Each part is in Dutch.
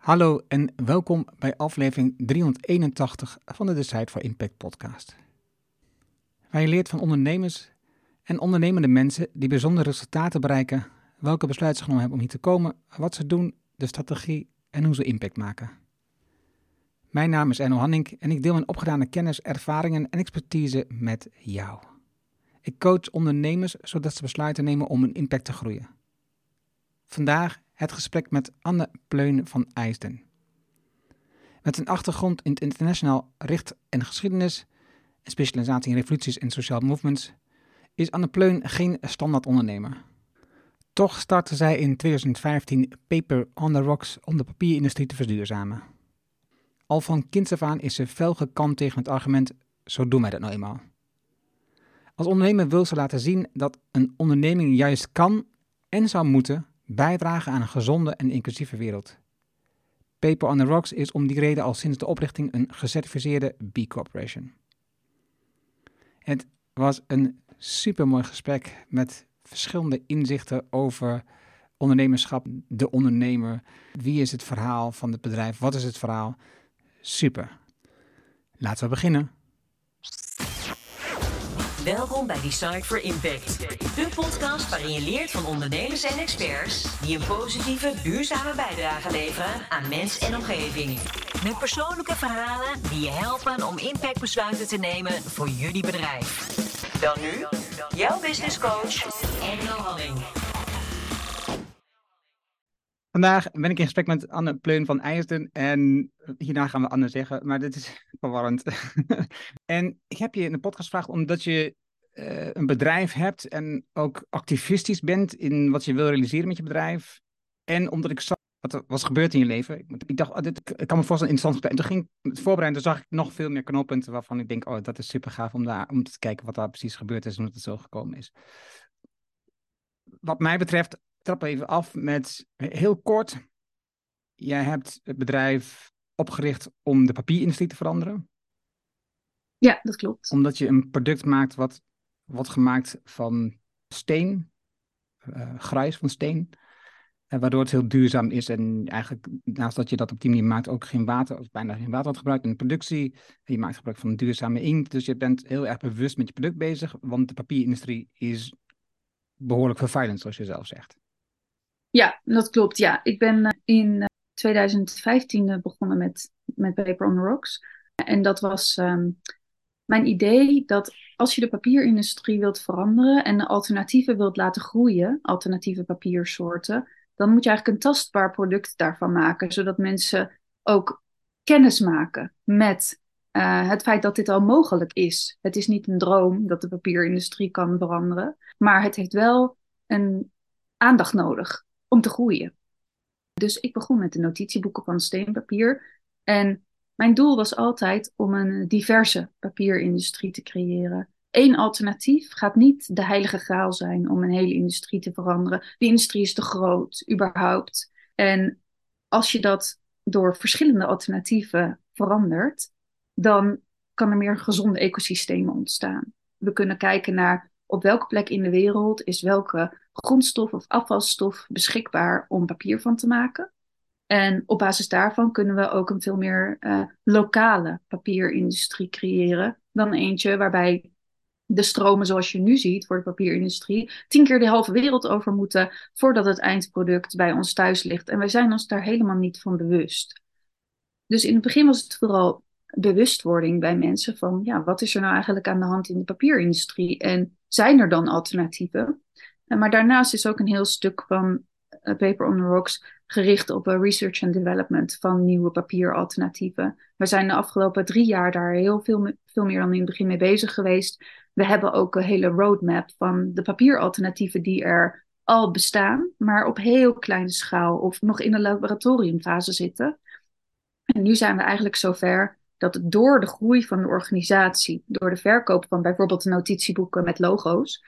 Hallo en welkom bij aflevering 381 van de Decide for Impact podcast. Waar je leert van ondernemers en ondernemende mensen die bijzondere resultaten bereiken, welke besluiten ze genomen hebben om hier te komen, wat ze doen, de strategie en hoe ze impact maken. Mijn naam is Enno Hanning en ik deel mijn opgedane kennis, ervaringen en expertise met jou. Ik coach ondernemers zodat ze besluiten nemen om hun impact te groeien. Vandaag het gesprek met Anne Pleun van IJsden. Met een achtergrond in het internationaal recht en geschiedenis en specialisatie in revoluties en sociale movements is Anne Pleun geen standaard ondernemer. Toch startte zij in 2015 Paper on the Rocks om de papierindustrie te verduurzamen. Al van kinds af aan is ze fel gekant tegen het argument: zo doen wij dat nou eenmaal. Als ondernemer wil ze laten zien dat een onderneming juist kan en zou moeten bijdragen aan een gezonde en inclusieve wereld. Paper on the Rocks is om die reden al sinds de oprichting een gecertificeerde B Corporation. Het was een supermooi gesprek met verschillende inzichten over ondernemerschap, de ondernemer. Wie is het verhaal van het bedrijf? Wat is het verhaal? Super. Laten we beginnen. Welkom bij Design for Impact. De podcast waarin je leert van ondernemers en experts die een positieve, duurzame bijdrage leveren aan mens en omgeving. Met persoonlijke verhalen die je helpen om impactbesluiten te nemen voor jullie bedrijf. Dan nu, jouw business coach, Engel Halling. Vandaag ben ik in gesprek met Anne Pleun van IJsden en hierna gaan we Anne zeggen, maar dit is verwarrend. en ik heb je in de podcast gevraagd omdat je uh, een bedrijf hebt en ook activistisch bent in wat je wil realiseren met je bedrijf. En omdat ik zag wat er was gebeurd in je leven. Ik dacht, oh, dit, ik kan me voorstellen interessant En toen ging ik het voorbereiden, toen zag ik nog veel meer knooppunten waarvan ik denk, oh, dat is super gaaf om, daar, om te kijken wat daar precies gebeurd is en hoe het zo gekomen is. Wat mij betreft, trap even af met heel kort. Jij hebt het bedrijf opgericht om de papierindustrie te veranderen. Ja, dat klopt. Omdat je een product maakt wat wordt gemaakt van steen, uh, grijs van steen. Uh, waardoor het heel duurzaam is en eigenlijk naast dat je dat op die manier maakt ook geen water, of bijna geen water gebruikt in de productie. En je maakt gebruik van duurzame inkt, dus je bent heel erg bewust met je product bezig, want de papierindustrie is behoorlijk vervuilend, zoals je zelf zegt. Ja, dat klopt. Ja, ik ben eh, in 2015 begonnen met, met Paper on the Rocks. En dat was um, mijn idee dat als je de papierindustrie wilt veranderen en alternatieven wilt laten groeien, alternatieve papiersoorten, dan moet je eigenlijk een tastbaar product daarvan maken, zodat mensen ook kennis maken met het feit dat dit al mogelijk is. Het is niet een droom dat de papierindustrie kan veranderen, maar het heeft wel een aandacht nodig om te groeien. Dus ik begon met de notitieboeken van steenpapier en mijn doel was altijd om een diverse papierindustrie te creëren. Eén alternatief gaat niet de heilige graal zijn om een hele industrie te veranderen. Die industrie is te groot, überhaupt. En als je dat door verschillende alternatieven verandert, dan kan er meer gezonde ecosystemen ontstaan. We kunnen kijken naar op welke plek in de wereld is welke grondstof of afvalstof beschikbaar om papier van te maken. En op basis daarvan kunnen we ook een veel meer uh, lokale papierindustrie creëren dan eentje waarbij de stromen zoals je nu ziet voor de papierindustrie tien keer de halve wereld over moeten voordat het eindproduct bij ons thuis ligt. En wij zijn ons daar helemaal niet van bewust. Dus in het begin was het vooral bewustwording bij mensen van ja, wat is er nou eigenlijk aan de hand in de papierindustrie en zijn er dan alternatieven? Maar daarnaast is ook een heel stuk van uh, Paper on the Rocks gericht op uh, research and development van nieuwe papieralternatieven. We zijn de afgelopen drie jaar daar heel veel, veel meer dan in het begin mee bezig geweest. We hebben ook een hele roadmap van de papieralternatieven die er al bestaan, maar op heel kleine schaal of nog in de laboratoriumfase zitten. En nu zijn we eigenlijk zover dat door de groei van de organisatie, door de verkoop van bijvoorbeeld notitieboeken met logo's,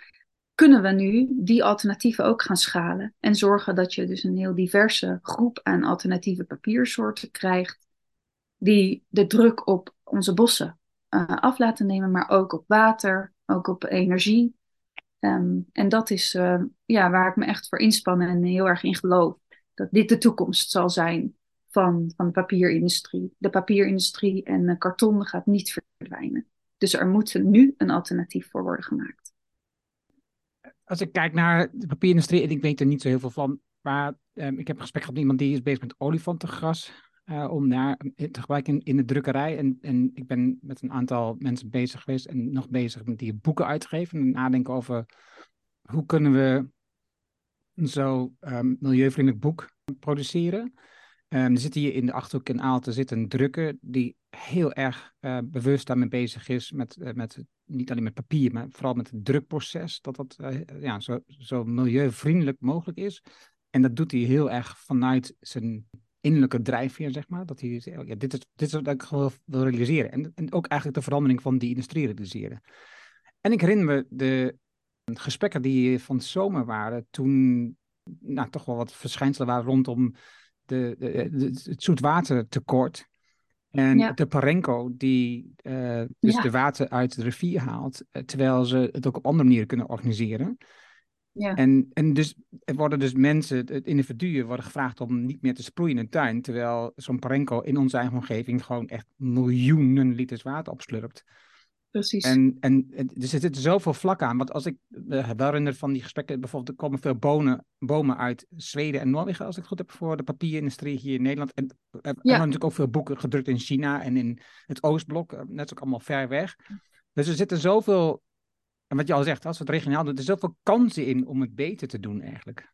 kunnen we nu die alternatieven ook gaan schalen en zorgen dat je dus een heel diverse groep aan alternatieve papiersoorten krijgt, die de druk op onze bossen uh, af laten nemen, maar ook op water, ook op energie. Um, en dat is uh, ja, waar ik me echt voor inspan en heel erg in geloof. Dat dit de toekomst zal zijn van, van de papierindustrie. De papierindustrie en karton gaat niet verdwijnen. Dus er moet nu een alternatief voor worden gemaakt. Als ik kijk naar de papierindustrie, en ik weet er niet zo heel veel van, maar ehm, ik heb een gesprek gehad met iemand die is bezig met olifantengras. Uh, om daar te gebruiken in, de drukkerij. En, en ik ben met een aantal mensen bezig geweest en nog bezig met die boeken uitgeven. En nadenken over hoe kunnen we een zo um, milieuvriendelijk boek produceren. Um, er zit hier in de Achterhoek in Aalten zit een drukker die heel erg bewust daarmee bezig is. Met, uh, met, niet alleen met papier, maar vooral met het drukproces. Dat dat uh, ja, zo, zo milieuvriendelijk mogelijk is. En dat doet hij heel erg vanuit zijn innerlijke drijfveer, zeg maar. Dat hij oh ja, dit, is, dit is wat ik gewoon wil realiseren. En, en ook eigenlijk de verandering van die industrie realiseren. En ik herinner me de gesprekken die van de zomer waren, toen nou, toch wel wat verschijnselen waren rondom de, de, de het zoetwatertekort. En de Parenco, die uh, dus de water uit de rivier haalt, uh, terwijl ze het ook op andere manieren kunnen organiseren. Ja. En, en dus er worden dus mensen, het individuen, worden gevraagd om niet meer te sproeien in een tuin. Terwijl zo'n Parenco in onze eigen omgeving gewoon echt miljoenen liters water opslurpt. Precies. En, en er zitten zoveel vlakken aan. Want als ik uh, wel herinner van die gesprekken, bijvoorbeeld er komen veel bonen, bomen uit Zweden en Noorwegen, als ik het goed heb, voor de papierindustrie hier in Nederland. En er ja. worden natuurlijk ook veel boeken gedrukt in China en in het Oostblok. Eh, net ook allemaal ver weg. Dus er zitten zoveel en wat je al zegt, als we het regionaal doen, er zoveel kansen in om het beter te doen eigenlijk.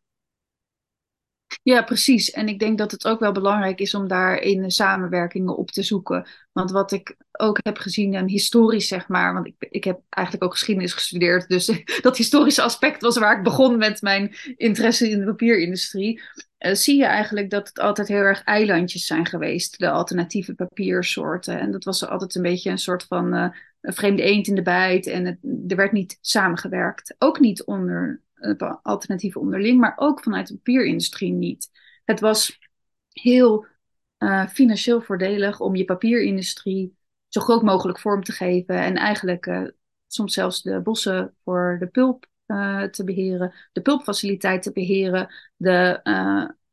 Ja, precies. En ik denk dat het ook wel belangrijk is om daarin samenwerkingen op te zoeken. Want wat ik ook heb gezien, en historisch zeg maar, want ik, ik heb eigenlijk ook geschiedenis gestudeerd, dus dat historische aspect was waar ik begon met mijn interesse in de papierindustrie. Uh, zie je eigenlijk dat het altijd heel erg eilandjes zijn geweest, de alternatieve papiersoorten. En dat was altijd een beetje een soort van uh, een vreemde eend in de bijt en het, er werd niet samengewerkt. Ook niet onder uh, alternatieve onderling, maar ook vanuit de papierindustrie niet. Het was heel uh, financieel voordelig om je papierindustrie zo groot mogelijk vorm te geven en eigenlijk uh, soms zelfs de bossen voor de pulp te beheren, de pulpfaciliteit te beheren, de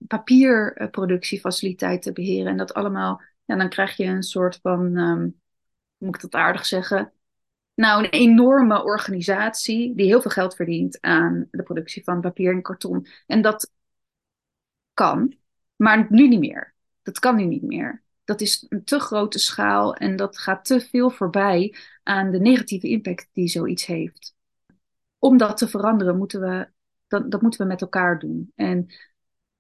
papierproductiefaciliteit te beheren en dat allemaal, ja, dan krijg je een soort van um, moet ik dat aardig zeggen? Nou, een enorme organisatie die heel veel geld verdient aan de productie van papier en karton. En dat kan, maar nu niet meer. Dat kan nu niet meer. Dat is een te grote schaal en dat gaat te veel voorbij aan de negatieve impact die zoiets heeft. Om dat te veranderen, moeten we, dat, dat moeten we met elkaar doen. En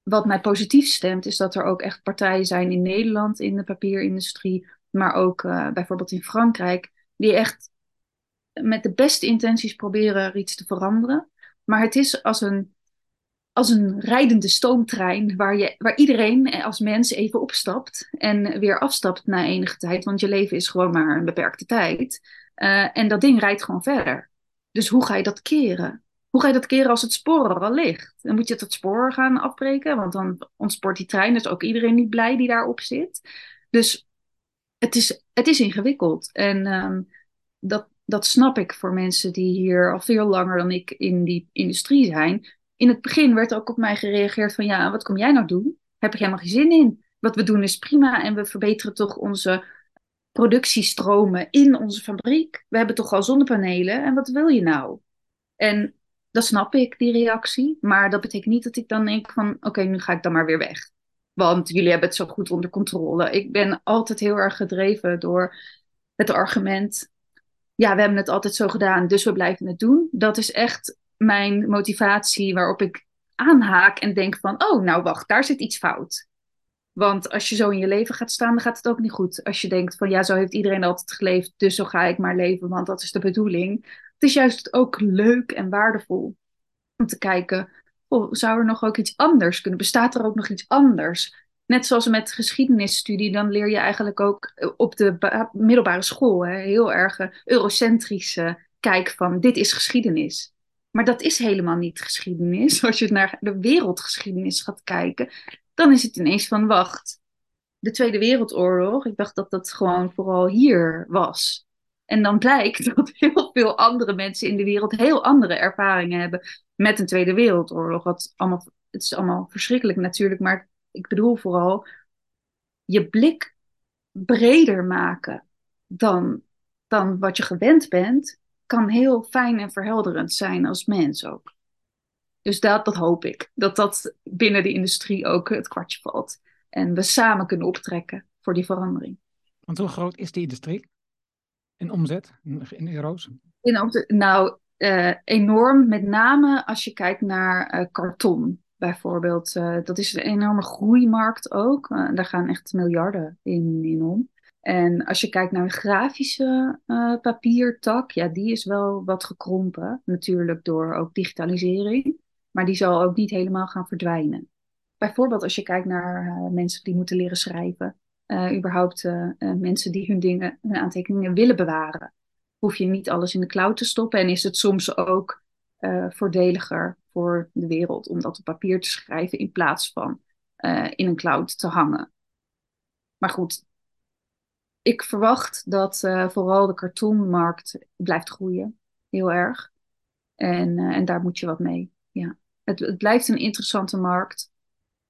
wat mij positief stemt, is dat er ook echt partijen zijn in Nederland in de papierindustrie maar ook uh, bijvoorbeeld in Frankrijk, die echt met de beste intenties proberen er iets te veranderen. Maar het is als een, als een rijdende stoomtrein waar, je, waar iedereen als mens even opstapt en weer afstapt na enige tijd, want je leven is gewoon maar een beperkte tijd. Uh, en dat ding rijdt gewoon verder. Dus hoe ga je dat keren? Hoe ga je dat keren als het spoor er al ligt? Dan moet je het spoor gaan afbreken, want dan ontspoort die trein. Dus ook iedereen niet blij die daarop zit. Dus het is, het is ingewikkeld. En um, dat, dat snap ik voor mensen die hier al veel langer dan ik in die industrie zijn. In het begin werd ook op mij gereageerd van ja, wat kom jij nou doen? Heb ik helemaal geen zin in. Wat we doen is prima en we verbeteren toch onze productiestromen in onze fabriek. We hebben toch al zonnepanelen en wat wil je nou? En dat snap ik, die reactie. Maar dat betekent niet dat ik dan denk van oké, nu ga ik dan maar weer weg. Want jullie hebben het zo goed onder controle. Ik ben altijd heel erg gedreven door het argument. Ja, we hebben het altijd zo gedaan, dus we blijven het doen. Dat is echt mijn motivatie waarop ik aanhaak en denk van, oh, nou wacht, daar zit iets fout. Want als je zo in je leven gaat staan, dan gaat het ook niet goed. Als je denkt van, ja, zo heeft iedereen altijd geleefd, dus zo ga ik maar leven, want dat is de bedoeling. Het is juist ook leuk en waardevol om te kijken, oh, zou er nog ook iets anders kunnen? Bestaat er ook nog iets anders? Net zoals met geschiedenisstudie, dan leer je eigenlijk ook eh, op de middelbare school hè, heel erg eurocentrische kijk van dit is geschiedenis. Maar dat is helemaal niet geschiedenis. Als je naar de wereldgeschiedenis gaat kijken, dan is het ineens van wacht. De Tweede Wereldoorlog, ik dacht dat dat gewoon vooral hier was. En dan blijkt dat heel veel andere mensen in de wereld heel andere ervaringen hebben met een Tweede Wereldoorlog. Wat allemaal, het is allemaal verschrikkelijk natuurlijk, maar ik bedoel vooral je blik breder maken dan, dan wat je gewend bent, kan heel fijn en verhelderend zijn als mens ook. Dus dat, dat hoop ik. Dat dat binnen de industrie ook het kwartje valt. En we samen kunnen optrekken voor die verandering. Want hoe groot is die industrie? In omzet, in euro's? In, nou, uh, enorm. Met name als je kijkt naar uh, karton bijvoorbeeld. Uh, dat is een enorme groeimarkt ook. daar gaan echt miljarden in, in om. En als je kijkt naar een grafische papiertak, ja, die is wel wat gekrompen. Natuurlijk door ook digitalisering. Maar die zal ook niet helemaal gaan verdwijnen. Bijvoorbeeld als je kijkt naar mensen die moeten leren schrijven. überhaupt mensen die hun dingen, hun aantekeningen willen bewaren hoef je niet alles in de cloud te stoppen. En is het soms ook voordeliger voor de wereld om dat op papier te schrijven in plaats van uh, in een cloud te hangen. Maar goed, ik verwacht dat uh, vooral de kartonmarkt blijft groeien. Heel erg. En, en daar moet je wat mee. Ja. Het, het blijft een interessante markt.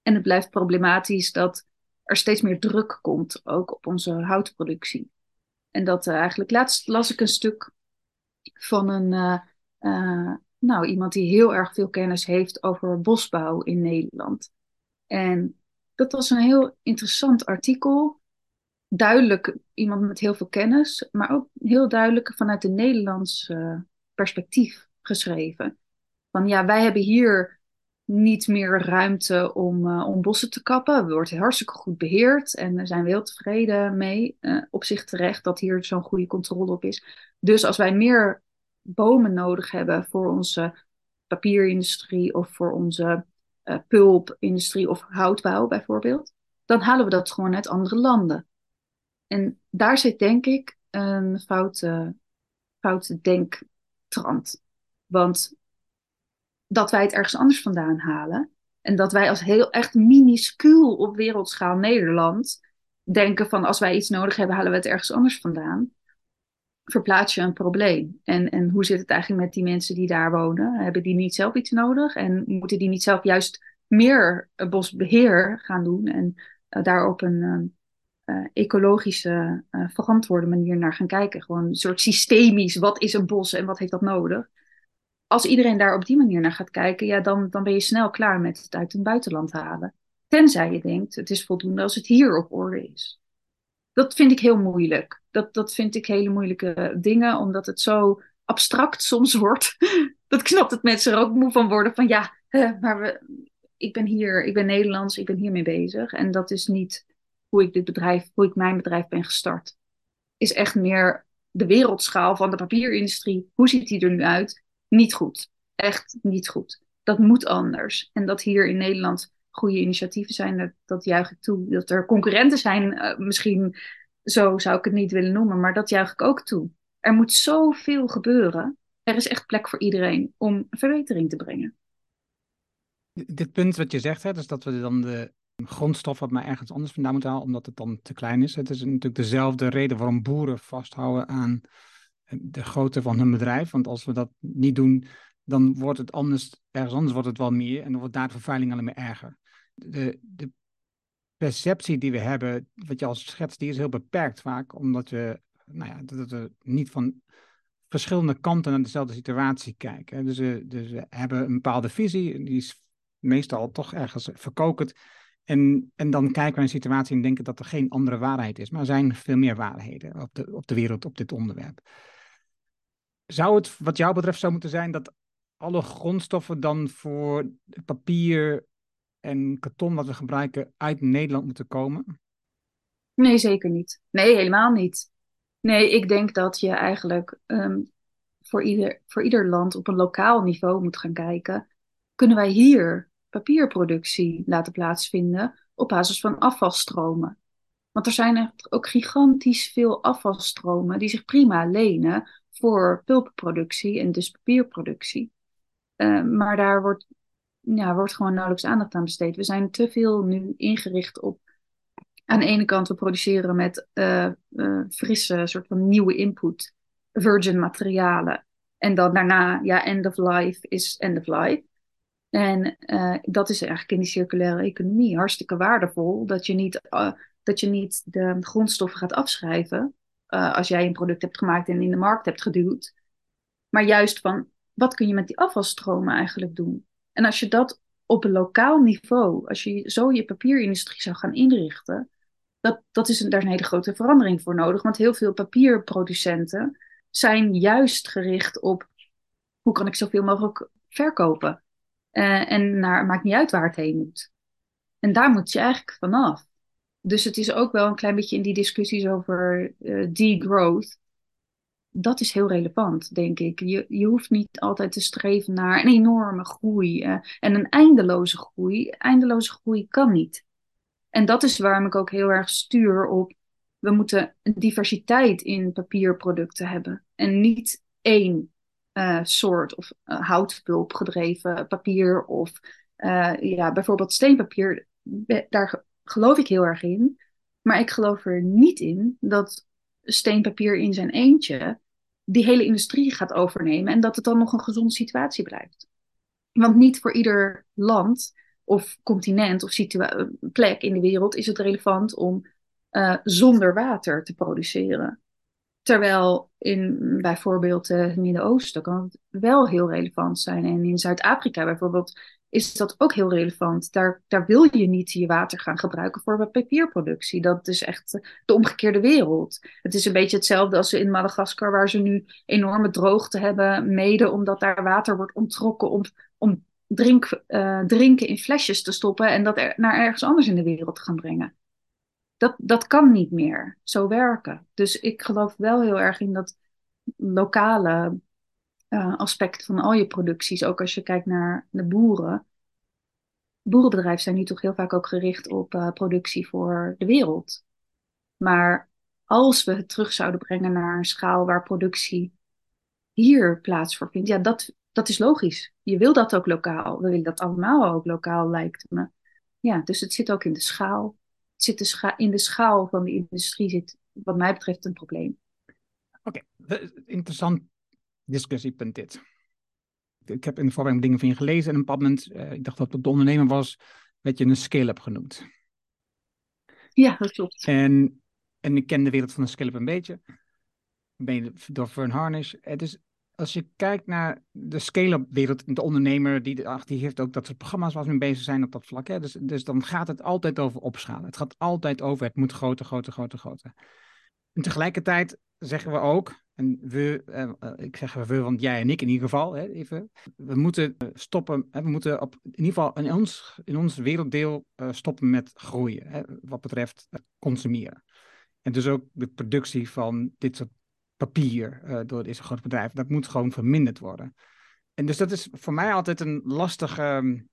En het blijft problematisch dat er steeds meer druk komt, ook op onze houtproductie. En dat eigenlijk laatst las ik een stuk van een, nou, iemand die heel erg veel kennis heeft over bosbouw in Nederland. En dat was een heel interessant artikel. Duidelijk iemand met heel veel kennis, maar ook heel duidelijk vanuit een Nederlands perspectief geschreven. Van ja, wij hebben hier niet meer ruimte om, uh, om bossen te kappen. Het wordt hartstikke goed beheerd en daar zijn we heel tevreden mee. Uh, op zich terecht dat hier zo'n goede controle op is. Dus als wij meer bomen nodig hebben voor onze papierindustrie of voor onze uh, pulpindustrie of houtbouw bijvoorbeeld, dan halen we dat gewoon uit andere landen. En daar zit denk ik een foute, foute denktrand. Want dat wij het ergens anders vandaan halen. En dat wij als heel echt minuscuul op wereldschaal Nederland denken van als wij iets nodig hebben, halen we het ergens anders vandaan. Verplaats je een probleem. En, en hoe zit het eigenlijk met die mensen die daar wonen? Hebben die niet zelf iets nodig? En moeten die niet zelf juist meer bosbeheer gaan doen en uh, daar op een uh, ecologische, uh, verantwoorde manier naar gaan kijken? Gewoon een soort systemisch, wat is een bos en wat heeft dat nodig? als iedereen daar op die manier naar gaat kijken, ja, dan, dan ben je snel klaar met het uit het buitenland halen. Tenzij je denkt, het is voldoende als het hier op orde is. Dat vind ik heel moeilijk. Dat, dat vind ik hele moeilijke dingen, omdat het zo abstract soms wordt. dat ik snap dat mensen er ook moe van worden. Van ja, maar we, ik ben hier, ik ben Nederlands, ik ben hiermee bezig. En dat is niet hoe ik dit bedrijf, hoe ik mijn bedrijf ben gestart. Is echt meer de wereldschaal van de papierindustrie. Hoe ziet die er nu uit? niet goed. Echt niet goed. Dat moet anders. En dat hier in Nederland goede initiatieven zijn, dat, dat juich ik toe. Dat er concurrenten zijn, uh, misschien zo zou ik het niet willen noemen, maar dat juich ik ook toe. Er moet zoveel gebeuren. Er is echt plek voor iedereen om verbetering te brengen. Dit punt wat je zegt, hè, dus dat we dan de grondstoffen maar ergens anders vandaan moeten halen, omdat het dan te klein is. Het is natuurlijk dezelfde reden waarom boeren vasthouden aan de grootte van hun bedrijf. Want als we dat niet doen, dan wordt het anders, ergens anders wordt het wel meer en dan wordt daar de vervuiling alleen maar erger. De, de perceptie die we hebben, wat je als schetst, die is heel beperkt vaak, omdat we, nou ja, dat we niet van verschillende kanten naar dezelfde situatie kijken. Dus we, dus we hebben een bepaalde visie, die is meestal toch ergens verkokend. En, en dan kijken we naar een situatie en denken dat er geen andere waarheid is. Maar er zijn veel meer waarheden op de, op de wereld op dit onderwerp. Zou het wat jou betreft zo moeten zijn dat alle grondstoffen dan voor papier en karton wat we gebruiken uit Nederland moeten komen? Nee, zeker niet. Nee, helemaal niet. Nee, ik denk dat je eigenlijk um, voor, ieder, voor ieder land op een lokaal niveau moet gaan kijken. Kunnen wij hier papierproductie laten plaatsvinden op basis van afvalstromen? Want er zijn echt ook gigantisch veel afvalstromen die zich prima lenen voor pulpproductie en dus papierproductie. Uh, maar daar wordt, ja, wordt gewoon nauwelijks aandacht aan besteed. We zijn te veel nu ingericht op. Aan de ene kant, we produceren met uh, uh, frisse, soort van nieuwe input, virgin materialen. En dan daarna, ja, end of life is end of life. En dat is eigenlijk in die circulaire economie hartstikke waardevol. Dat je niet dat je niet de grondstoffen gaat afschrijven als jij een product hebt gemaakt en in de markt hebt geduwd. Maar juist van, wat kun je met die afvalstromen eigenlijk doen? En als je dat op een lokaal niveau, als je zo je papierindustrie zou gaan inrichten, dat, dat is een, daar is een hele grote verandering voor nodig. Want heel veel papierproducenten zijn juist gericht op hoe kan ik zoveel mogelijk verkopen. Uh, en naar, maakt niet uit waar het heen moet. En daar moet je eigenlijk vanaf. Dus het is ook wel een klein beetje in die discussies over uh, degrowth. Dat is heel relevant, denk ik. Je, je hoeft niet altijd te streven naar een enorme groei uh, en een eindeloze groei. Eindeloze groei kan niet. En dat is waarom ik ook heel erg stuur op. We moeten diversiteit in papierproducten hebben. En niet één uh, soort of uh, papier of ja, bijvoorbeeld steenpapier. Daar geloof ik heel erg in. Maar ik geloof er niet in dat steenpapier in zijn eentje die hele industrie gaat overnemen en dat het dan nog een gezonde situatie blijft. Want niet voor ieder land of continent of plek in de wereld is het relevant om uh, zonder water te produceren. Terwijl in bijvoorbeeld het Midden-Oosten kan het wel heel relevant zijn. En in Zuid-Afrika bijvoorbeeld is dat ook heel relevant. Daar, daar wil je niet je water gaan gebruiken voor papierproductie. Dat is echt de omgekeerde wereld. Het is een beetje hetzelfde als in Madagaskar, waar ze nu enorme droogte hebben, mede omdat daar water wordt onttrokken om, om drink, uh, drinken in flesjes te stoppen en dat naar ergens anders in de wereld te gaan brengen. Dat, dat kan niet meer zo werken. Dus ik geloof wel heel erg in dat lokale uh, aspect van al je producties. Ook als je kijkt naar de boeren. Boerenbedrijven zijn nu toch heel vaak ook gericht op uh, productie voor de wereld. Maar als we het terug zouden brengen naar een schaal waar productie hier plaats voor vindt, ja, dat, dat is logisch. Je wil dat ook lokaal. We willen dat allemaal ook lokaal, lijkt me. Ja, dus het zit ook in de schaal. Het zit in de schaal van de industrie zit, wat mij betreft, een probleem. Oké, interessant discussiepunt dit. Ik heb in de voorbereiding dingen van je gelezen en een moment, uh, ik dacht dat het de ondernemer was, werd je een scale-up genoemd. Ja, dat klopt. En, en ik ken de wereld van de scale-up een beetje. Ben je door Fern Harnish. Het is, als je kijkt naar de scale-up wereld, de ondernemer, die, ach, die heeft ook dat soort programma's waar we mee bezig zijn op dat vlak. Hè? Dus, dus dan gaat het altijd over opschalen. Het gaat altijd over het moet groter, groter, groter, groter. En tegelijkertijd zeggen we ook, en we, eh, eh, ik zeg we, want jij en ik in ieder geval, hè, even, we moeten eh, stoppen, hè, we moeten op, in ieder geval in ons, in ons werelddeel stoppen met groeien, hè, wat betreft consumeren. En dus ook de productie van dit soort papier door deze grote bedrijven, dat moet gewoon verminderd worden. En dus dat is voor mij altijd een lastige,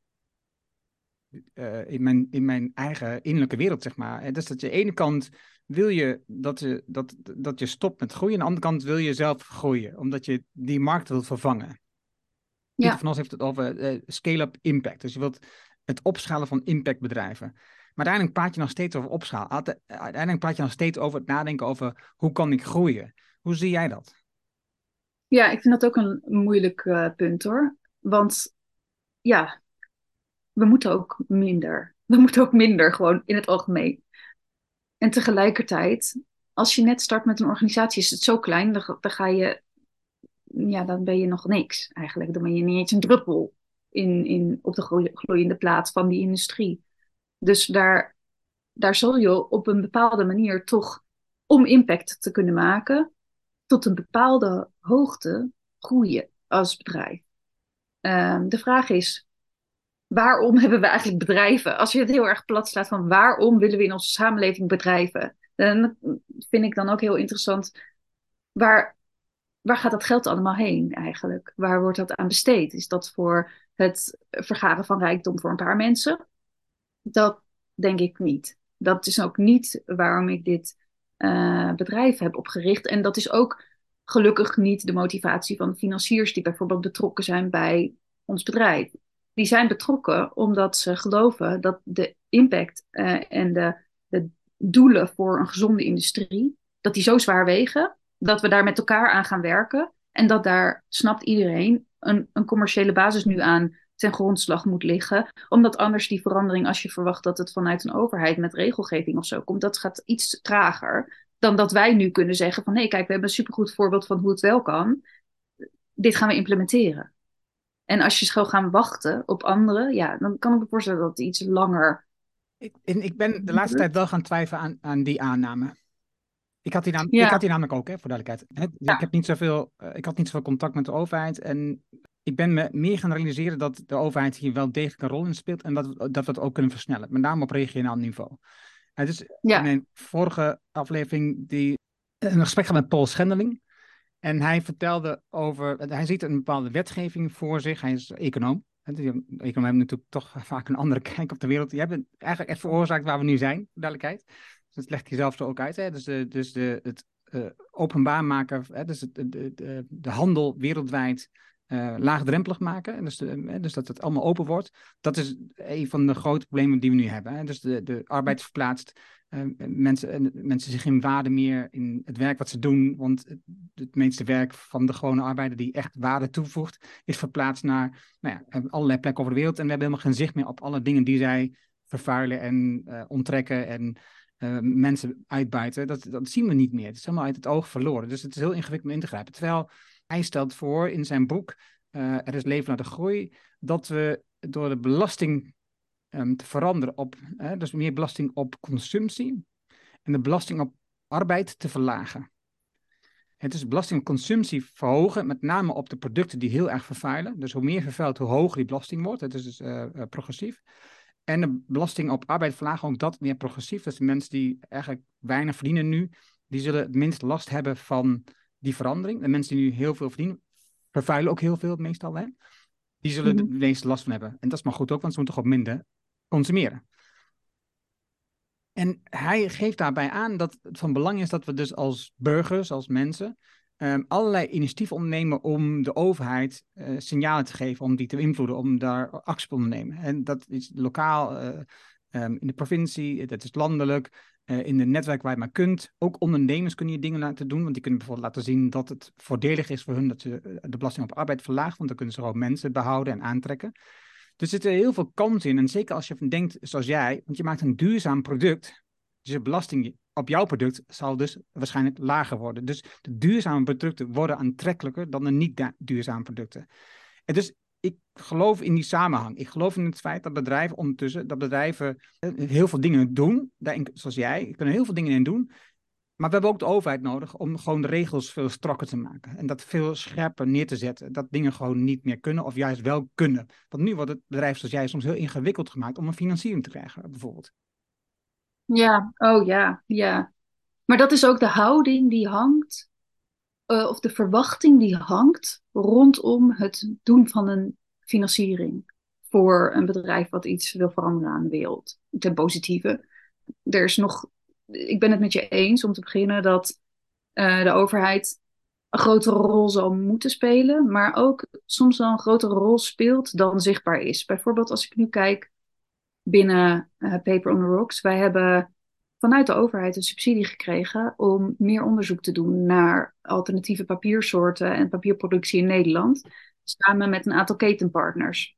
uh, in, mijn, in mijn eigen innerlijke wereld, zeg maar. Dus dat je de ene kant wil je dat je, dat, dat je stopt met groeien. Aan de andere kant wil je zelf groeien, omdat je die markt wilt vervangen. Ja. Pieter van Os heeft het over uh, scale-up impact. Dus je wilt het opschalen van impactbedrijven. Maar uiteindelijk praat je nog steeds over opschalen. Uiteindelijk praat je nog steeds over het nadenken over hoe kan ik groeien. Hoe zie jij dat? Ja, ik vind dat ook een moeilijk uh, punt hoor. Want ja, we moeten ook minder. We moeten ook minder gewoon in het algemeen. En tegelijkertijd, als je net start met een organisatie, is het zo klein, dan, ga je, ja, dan ben je nog niks eigenlijk. Dan ben je niet eens een druppel in, in, op de gloeiende plaat van die industrie. Dus daar, daar zul je op een bepaalde manier toch, om impact te kunnen maken, tot een bepaalde hoogte groeien als bedrijf. Um, de vraag is, waarom hebben we eigenlijk bedrijven? Als je het heel erg plat slaat van waarom willen we in onze samenleving bedrijven? Dan vind ik dan ook heel interessant, waar, waar gaat dat geld allemaal heen eigenlijk? Waar wordt dat aan besteed? Is dat voor het vergaren van rijkdom voor een paar mensen? Dat denk ik niet. Dat is ook niet waarom ik dit uh, bedrijf heb opgericht. En dat is ook gelukkig niet de motivatie van de financiers die bijvoorbeeld betrokken zijn bij ons bedrijf die zijn betrokken omdat ze geloven dat de impact uh, en de, de, doelen voor een gezonde industrie, dat die zo zwaar wegen, dat we daar met elkaar aan gaan werken en dat daar, snapt iedereen, een, een commerciële basis nu aan ten grondslag moet liggen. Omdat anders die verandering, als je verwacht dat het vanuit een overheid met regelgeving of zo komt, dat gaat iets trager dan dat wij nu kunnen zeggen van nee, kijk, we hebben een supergoed voorbeeld van hoe het wel kan. Dit gaan we implementeren. En als je zou gaan wachten op anderen, ja, dan kan ik me voorstellen dat het iets langer. Ik, ik ben de laatste tijd wel gaan twijfelen aan, aan die aanname. Ik had die, naam, ik had die namelijk ook, hè, voor duidelijkheid. Ik, heb niet zoveel, uh, ik had niet zoveel contact met de overheid. En ik ben me meer gaan realiseren dat de overheid hier wel degelijk een rol in speelt. En dat, dat we het ook kunnen versnellen. Met name op regionaal niveau. Het is ja. in mijn vorige aflevering die, een gesprek gehad met Paul Schendeling. En hij vertelde over, hij ziet een bepaalde wetgeving voor zich. Hij is econoom. Economen hebben natuurlijk toch vaak een andere kijk op de wereld. Die hebben eigenlijk echt veroorzaakt waar we nu zijn, duidelijkheid. Dus dat legt hij zelf zo ook uit. Hè? Dus, de, dus de, het uh, openbaar maken, hè? dus het, de, de, de handel wereldwijd uh, laagdrempelig maken. En dus, de, dus dat het allemaal open wordt. Dat is een van de grote problemen die we nu hebben. Hè? Dus de, de arbeid verplaatst. Uh, mensen, mensen zich geen waarde meer in het werk wat ze doen. Want het, het, meeste werk van de gewone arbeider die echt waarde toevoegt, is verplaatst naar nou ja, allerlei plekken over de wereld. En we hebben helemaal geen zicht meer op alle dingen die zij vervuilen en uh, onttrekken en mensen uitbuiten. Dat, dat zien we niet meer. Het is helemaal uit het oog verloren. Dus het is heel ingewikkeld om in te grijpen. Terwijl hij stelt voor in zijn boek uh, Er is leven naar de groei, dat we door de belasting um, te veranderen op, dus meer belasting op consumptie en de belasting op arbeid te verlagen. Het is belasting op consumptie verhogen, met name op de producten die heel erg vervuilen. Dus hoe meer vervuild, hoe hoger die belasting wordt. Het is dus uh, progressief. En de belasting op arbeid verlagen, ook dat meer progressief. Dus de mensen die eigenlijk weinig verdienen nu, die zullen het minst last hebben van die verandering. De mensen die nu heel veel verdienen, vervuilen ook heel veel meestal. Hè? Die zullen mm -hmm. de meeste last van hebben. En dat is maar goed ook, want ze moeten toch op minder consumeren. En hij geeft daarbij aan dat het van belang is dat we dus als burgers, als mensen, um, allerlei initiatieven ondernemen om de overheid uh, signalen te geven, om die te beïnvloeden, om daar actie te ondernemen. En dat is lokaal, uh, um, in de provincie, dat is landelijk, uh, in de netwerk waar je maar kunt. Ook ondernemers kunnen je dingen laten doen, want die kunnen bijvoorbeeld laten zien dat het voordelig is voor hun dat ze eh, de belasting op arbeid verlagen, want dan kunnen ze gewoon mensen behouden en aantrekken. Er zitten heel veel kansen in. En zeker als je denkt zoals jij, want je maakt een duurzaam product, dus de belasting op jouw product zal dus waarschijnlijk lager worden. Dus de duurzame producten worden aantrekkelijker dan de niet duurzame producten. En dus ik geloof in die samenhang. Ik geloof in het feit dat bedrijven ondertussen, dat bedrijven eh, heel veel dingen doen, zoals jij, kunnen heel veel dingen in doen. Maar we hebben ook de overheid nodig om gewoon de regels veel strakker te maken. En dat veel scherper neer te zetten. Dat dingen gewoon niet meer kunnen of juist wel kunnen. Want nu wordt het bedrijf zoals jij soms heel ingewikkeld gemaakt om een financiering te krijgen, bijvoorbeeld. Ja, oh ja, ja. Maar dat is ook de houding die hangt uh, of de verwachting die hangt rondom het doen van een financiering voor een bedrijf wat iets wil veranderen aan de wereld. Ten positieve. Er is nog, ik ben het met je eens om te beginnen dat uh, de overheid een grotere rol zal moeten spelen, maar ook soms wel een grotere rol speelt dan zichtbaar is. Bijvoorbeeld als ik nu kijk binnen uh, Paper on the Rocks, wij hebben vanuit de overheid een subsidie gekregen om meer onderzoek te doen naar alternatieve papiersoorten en papierproductie in Nederland, samen met een aantal ketenpartners.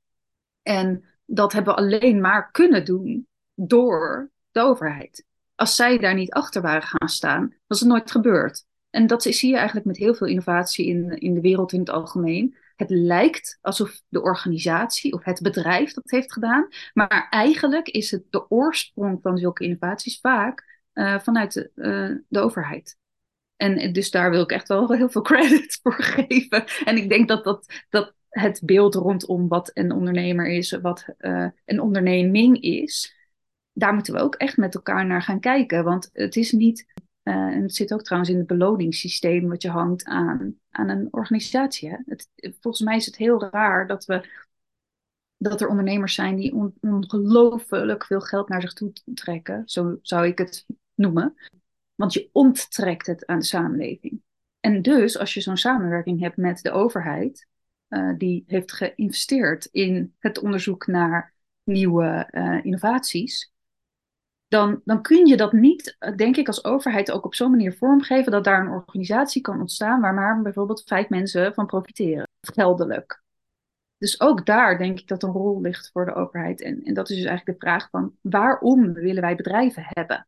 En dat hebben we alleen maar kunnen doen door de overheid. Als zij daar niet achter waren gaan staan, was het nooit gebeurd. En dat zie je eigenlijk met heel veel innovatie in, in de wereld in het algemeen. Het lijkt alsof de organisatie of het bedrijf dat heeft gedaan, maar eigenlijk is het de oorsprong van zulke innovaties vaak uh, vanuit de, uh, de overheid. En dus daar wil ik echt wel heel veel credit voor geven. En ik denk dat, dat, dat het beeld rondom wat een ondernemer is, wat uh, een onderneming is, daar moeten we ook echt met elkaar naar gaan kijken. Want het is niet uh, en het zit ook trouwens in het beloningssysteem wat je hangt aan, aan een organisatie. Het, volgens mij is het heel raar dat, we, dat er ondernemers zijn die on, ongelooflijk veel geld naar zich toe trekken. Zo zou ik het noemen. Want je onttrekt het aan de samenleving. En dus als je zo'n samenwerking hebt met de overheid, uh, die heeft geïnvesteerd in het onderzoek naar nieuwe uh, innovaties, dan, dan kun je dat niet, denk ik, als overheid ook op zo'n manier vormgeven dat daar een organisatie kan ontstaan waar maar bijvoorbeeld vijf mensen van profiteren, geldelijk. Dus ook daar denk ik dat een rol ligt voor de overheid. En, en dat is dus eigenlijk de vraag van waarom willen wij bedrijven hebben?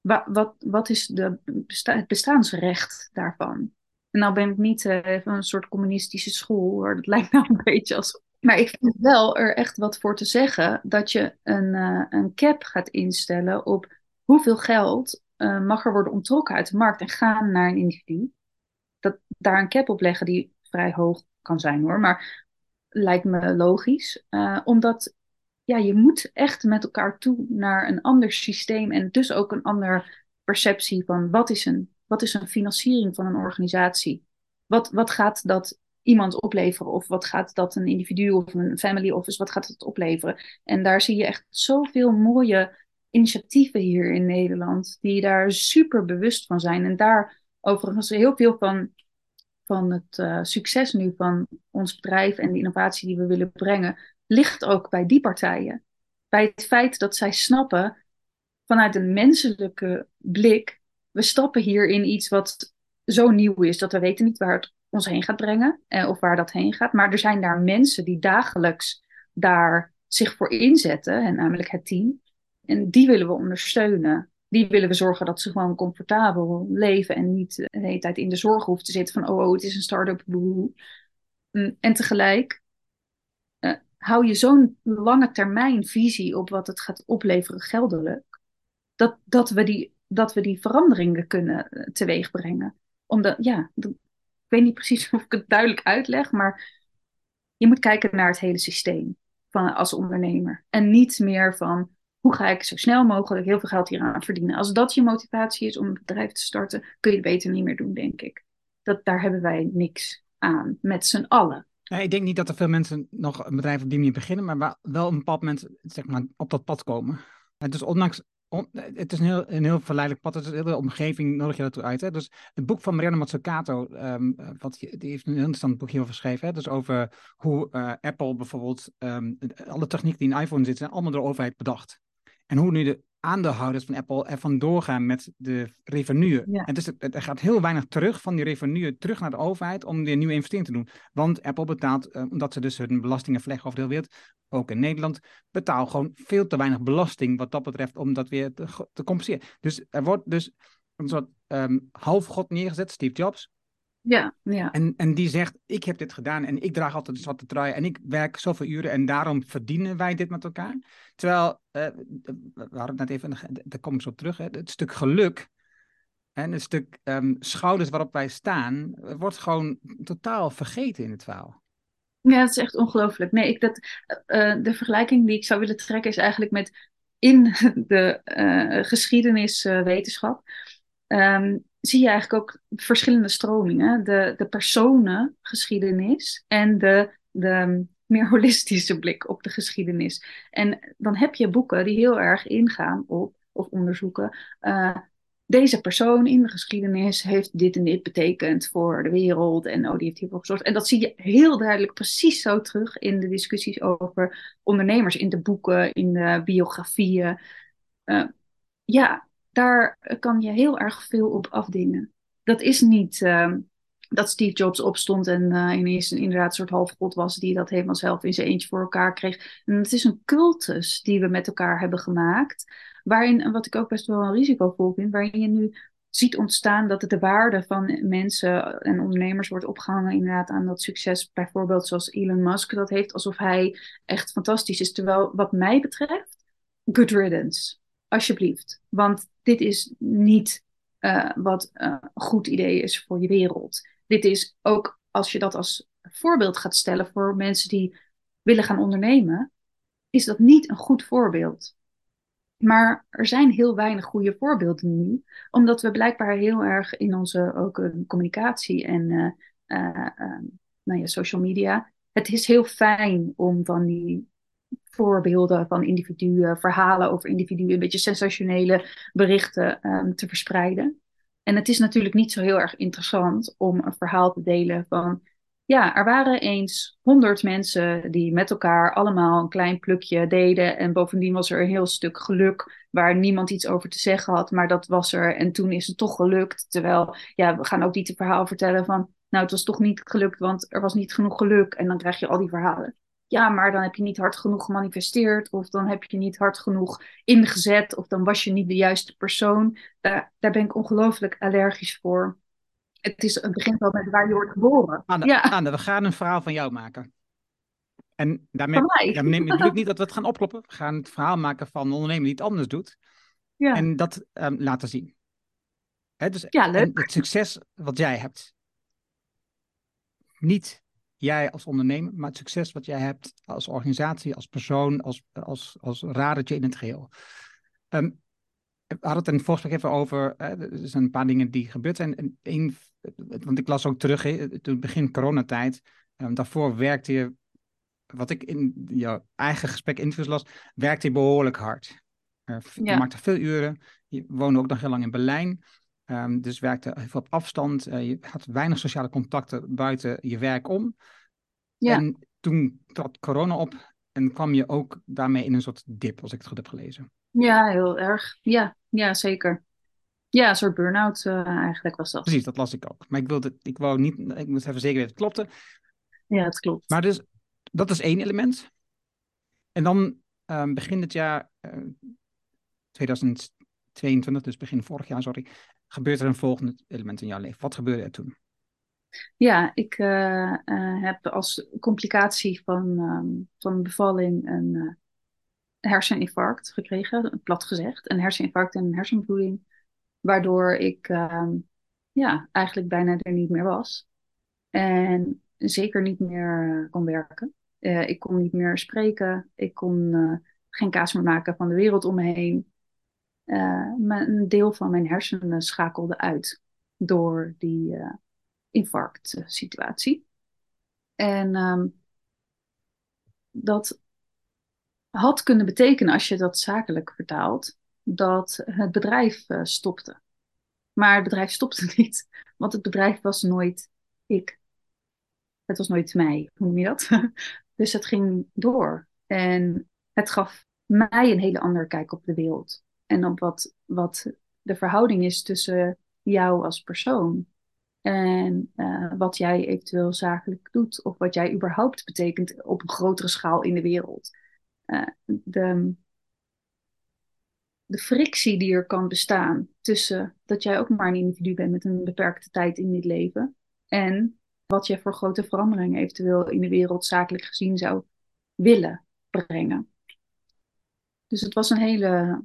Wat, wat, is de het bestaansrecht daarvan? En nou ben ik niet uh, van een soort communistische school, hoor. dat lijkt nou een beetje als. Maar ik vind wel er echt wat voor te zeggen dat je een, uh, een cap gaat instellen op hoeveel geld uh, mag er worden ontrokken uit de markt en gaan naar een individu. Dat daar een cap op leggen die vrij hoog kan zijn hoor, maar lijkt me logisch. omdat ja, je moet echt met elkaar toe naar een ander systeem en dus ook een andere perceptie van wat is een wat is een financiering van een organisatie? Wat, wat gaat dat iemand opleveren? Of wat gaat dat een individu of een family office, wat gaat het opleveren? En daar zie je echt zoveel mooie initiatieven hier in Nederland, die daar super bewust van zijn. En daar overigens heel veel van, van het uh, succes nu van ons bedrijf en de innovatie die we willen brengen, ligt ook bij die partijen. Bij het feit dat zij snappen vanuit een menselijke blik we stappen hier in iets wat zo nieuw is dat we weten niet waar het ons heen gaat brengen eh, of waar dat heen gaat. Maar er zijn daar mensen die dagelijks daar zich voor inzetten, en namelijk het team. En die willen we ondersteunen. Die willen we zorgen dat ze gewoon comfortabel leven en niet de hele tijd in de zorg hoeven te zitten van oh, oh het is een start-up. Mm, en tegelijk uh, hou je zo'n lange termijn visie op wat het gaat opleveren geldelijk. Dat, dat we die dat we die veranderingen kunnen eh, teweeg brengen. Omdat, ja, weet niet precies of ik het duidelijk uitleg, maar je moet kijken naar het hele systeem van, als ondernemer. En niet meer van hoe ga ik zo snel mogelijk heel veel geld hier aan verdienen. Als dat je motivatie is om een bedrijf te starten, kun je het beter niet meer doen, denk ik. Dat, daar hebben wij niks aan, met z'n allen. Ik denk niet dat er veel mensen nog een bedrijf op die manier beginnen, maar wel een bepaald moment zeg maar, op dat pad komen. Dus ondanks het is een heel, een heel verleidelijk pad. Het is een hele omgeving nodig je daartoe uit. Hè? Dus het boek van Marianne Mazzucato, um, wat, die heeft een heel interessant boek hierover geschreven. Hè? Dus over hoe uh, Apple bijvoorbeeld, um, alle techniek die in iPhone zit, zijn allemaal door de overheid bedacht. En hoe nu de aandeelhouders van Apple ervan doorgaan met de revenue. Ja. En dus er gaat heel weinig terug van die revenue terug naar de overheid om weer nieuwe investeringen te doen. Want Apple betaalt, uh, omdat ze dus hun belastingen vleggen over de hele wereld, ook in Nederland, betaalt gewoon veel te weinig belasting wat dat betreft om dat weer te, te compenseren. Dus er wordt dus een soort um, halfgod neergezet, Steve Jobs. Ja, ja. En, en die zegt, ik heb dit gedaan en ik draag altijd een zwarte trui en ik werk zoveel uren en daarom verdienen wij dit met elkaar. Terwijl, uh, we hadden het net even, daar kom ik zo op terug, hè, het stuk geluk en het stuk um, schouders waarop wij staan, wordt gewoon totaal vergeten in het verhaal. Ja, dat is echt ongelooflijk. Nee, ik, dat, uh, de vergelijking die ik zou willen trekken is eigenlijk met in de uh, geschiedeniswetenschap. Um, zie je eigenlijk ook verschillende stromingen. De, de personengeschiedenis en de, de meer holistische blik op de geschiedenis. En dan heb je boeken die heel erg ingaan op, of onderzoeken, uh, deze persoon in de geschiedenis heeft dit en dit betekend voor de wereld en oh, die heeft hiervoor gezorgd. En dat zie je heel duidelijk precies zo terug in de discussies over ondernemers, in de boeken, in de biografieën. Uh, ja, daar kan je heel erg veel op afdingen. Dat is niet uh, dat Steve Jobs opstond en uh, ineens een, inderdaad een soort halfgod was die dat helemaal zelf in zijn eentje voor elkaar kreeg. En het is een cultus die we met elkaar hebben gemaakt, waarin, wat ik ook best wel een risicovol vind, waarin je nu ziet ontstaan dat de waarde van mensen en ondernemers wordt opgehangen inderdaad aan dat succes. Bijvoorbeeld zoals Elon Musk dat heeft, alsof hij echt fantastisch is. Terwijl wat mij betreft, good riddance alsjeblieft. Want dit is niet uh, wat uh, een goed idee is voor je wereld. Dit is ook als je dat als voorbeeld gaat stellen voor mensen die willen gaan ondernemen, is dat niet een goed voorbeeld. Maar er zijn heel weinig goede voorbeelden nu, omdat we blijkbaar heel erg in onze ook, uh, communicatie en nou ja, social media. Het is heel fijn om van die voorbeelden van individuen, verhalen over individuen, een beetje sensationele berichten um, te verspreiden. En het is natuurlijk niet zo heel erg interessant om een verhaal te delen van, ja, er waren eens honderd mensen die met elkaar allemaal een klein plukje deden en bovendien was er een heel stuk geluk waar niemand iets over te zeggen had, maar dat was er en toen is het toch gelukt. Terwijl, ja, we gaan ook niet het verhaal vertellen van, nou, het was toch niet gelukt, want er was niet genoeg geluk. En dan krijg je al die verhalen. Ja, maar dan heb je niet hard genoeg gemanifesteerd, of dan heb je niet hard genoeg ingezet, of dan was je niet de juiste persoon. Daar, daar ben ik ongelooflijk allergisch voor. Het, is, het begint wel met waar je wordt geboren. Anne, ja. Anne, we gaan een verhaal van jou maken. En daarmee, daarmee bedoel ik niet dat we het gaan opkloppen. We gaan het verhaal maken van een ondernemer die het anders doet. Ja. En dat um, laten zien. Hè, dus, ja, leuk. En het succes wat jij hebt. Niet jij als ondernemer, maar het succes wat jij hebt als organisatie, als persoon, als, als, als radertje in het geheel. Um, we hadden het in het voorgesprek even over, hè, er zijn een paar dingen die gebeurd zijn. En één, want ik las ook terug, hè, toen begin coronatijd, um, daarvoor werkte je, wat ik in jouw eigen gesprek interviews las, werkte je behoorlijk hard. Uh, je Ja. maakte veel uren, je woonde ook nog heel lang in Berlijn, um, dus werkte heel veel op afstand. Uh, je had weinig sociale contacten buiten je werk om. Ja. En toen trad corona op en kwam je ook daarmee in een soort dip, als ik het goed heb gelezen. Ja, heel erg. Ja, ja zeker. Ja, een soort burn-out uh, eigenlijk was dat. Precies, dat las ik ook. Maar ik wilde, ik wou niet, ik moest even zeker weten, het klopte. Ja, het klopt. Maar dus, dat is één element. En dan um, begin het jaar uh, 2022, dus begin vorig jaar, sorry, gebeurt er een volgende element in jouw leven. Wat gebeurde er toen? Ja, ik uh, uh, heb als complicatie van, um, van bevalling een uh, herseninfarct gekregen, plat gezegd. Een herseninfarct en een hersenbloeding, waardoor ik um, ja, eigenlijk bijna er niet meer was. En zeker niet meer kon werken. Ik kon niet meer spreken. Ik kon geen kaas meer maken van de wereld om me heen. Uh, een deel van mijn hersenen schakelde uit door die infarctsituatie. En um, dat had kunnen betekenen, als je dat zakelijk vertaalt, dat het bedrijf uh, stopte. Maar het bedrijf stopte niet, want het bedrijf was nooit ik. Het was nooit mij, hoe noem je dat? dus het ging door. En het gaf mij een hele andere kijk op de wereld. En op wat, wat de verhouding is tussen jou als persoon en uh, wat jij eventueel zakelijk doet, of wat jij überhaupt betekent op een grotere schaal in de wereld. Uh, de, de frictie die er kan bestaan tussen dat jij ook maar een individu bent met een beperkte tijd in dit leven en wat je voor grote veranderingen eventueel in de wereld zakelijk gezien zou willen brengen. Dus het was een hele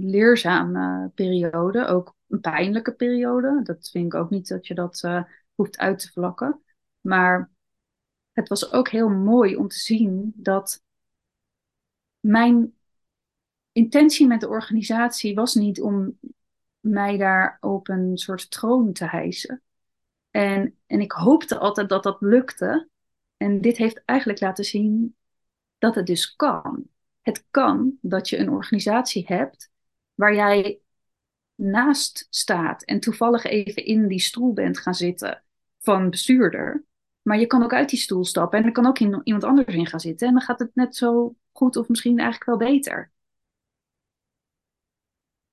leerzame periode, ook een pijnlijke periode. Dat vind ik ook niet dat je dat uh, hoeft uit te vlakken. Maar het was ook heel mooi om te zien dat mijn intentie met de organisatie was niet om mij daar op een soort troon te hijsen. En, en ik hoopte altijd dat dat lukte. En dit heeft eigenlijk laten zien dat het dus kan. Het kan dat je een organisatie hebt waar jij naast staat en toevallig even in die stoel bent gaan zitten van bestuurder. Maar je kan ook uit die stoel stappen en er kan ook iemand anders in gaan zitten. En dan gaat het net zo goed of misschien eigenlijk wel beter.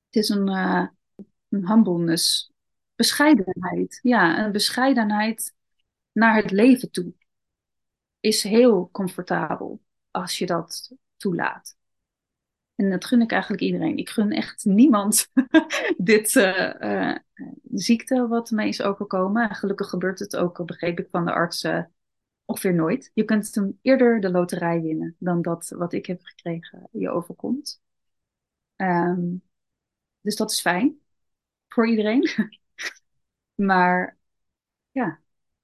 Het is een, uh, humbleness, bescheidenheid. Ja, een bescheidenheid naar het leven toe. Is heel comfortabel als je dat toelaat. En dat gun ik eigenlijk iedereen. Ik gun echt niemand dit uh, uh, ziekte wat mee is overkomen. En gelukkig gebeurt het ook, begreep ik van de artsen, ongeveer nooit. Je kunt hem eerder de loterij winnen dan dat wat ik heb gekregen je overkomt. Um, dus dat is fijn voor iedereen. maar ja,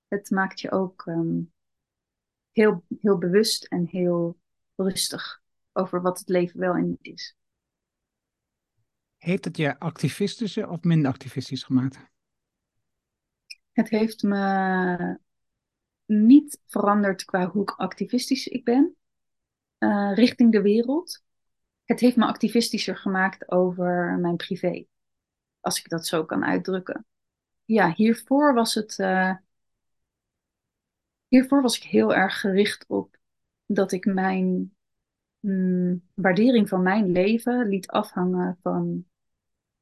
het maakt je ook um, heel, heel bewust en heel rustig over wat het leven wel en niet is. Heeft het je activistischer of minder activistisch gemaakt? Het heeft me niet veranderd qua hoe activistisch ik ben uh, richting de wereld. Het heeft me activistischer gemaakt over mijn privé, als ik dat zo kan uitdrukken. Ja, hiervoor was het. Uh, hiervoor was ik heel erg gericht op dat ik mijn mm, waardering van mijn leven liet afhangen van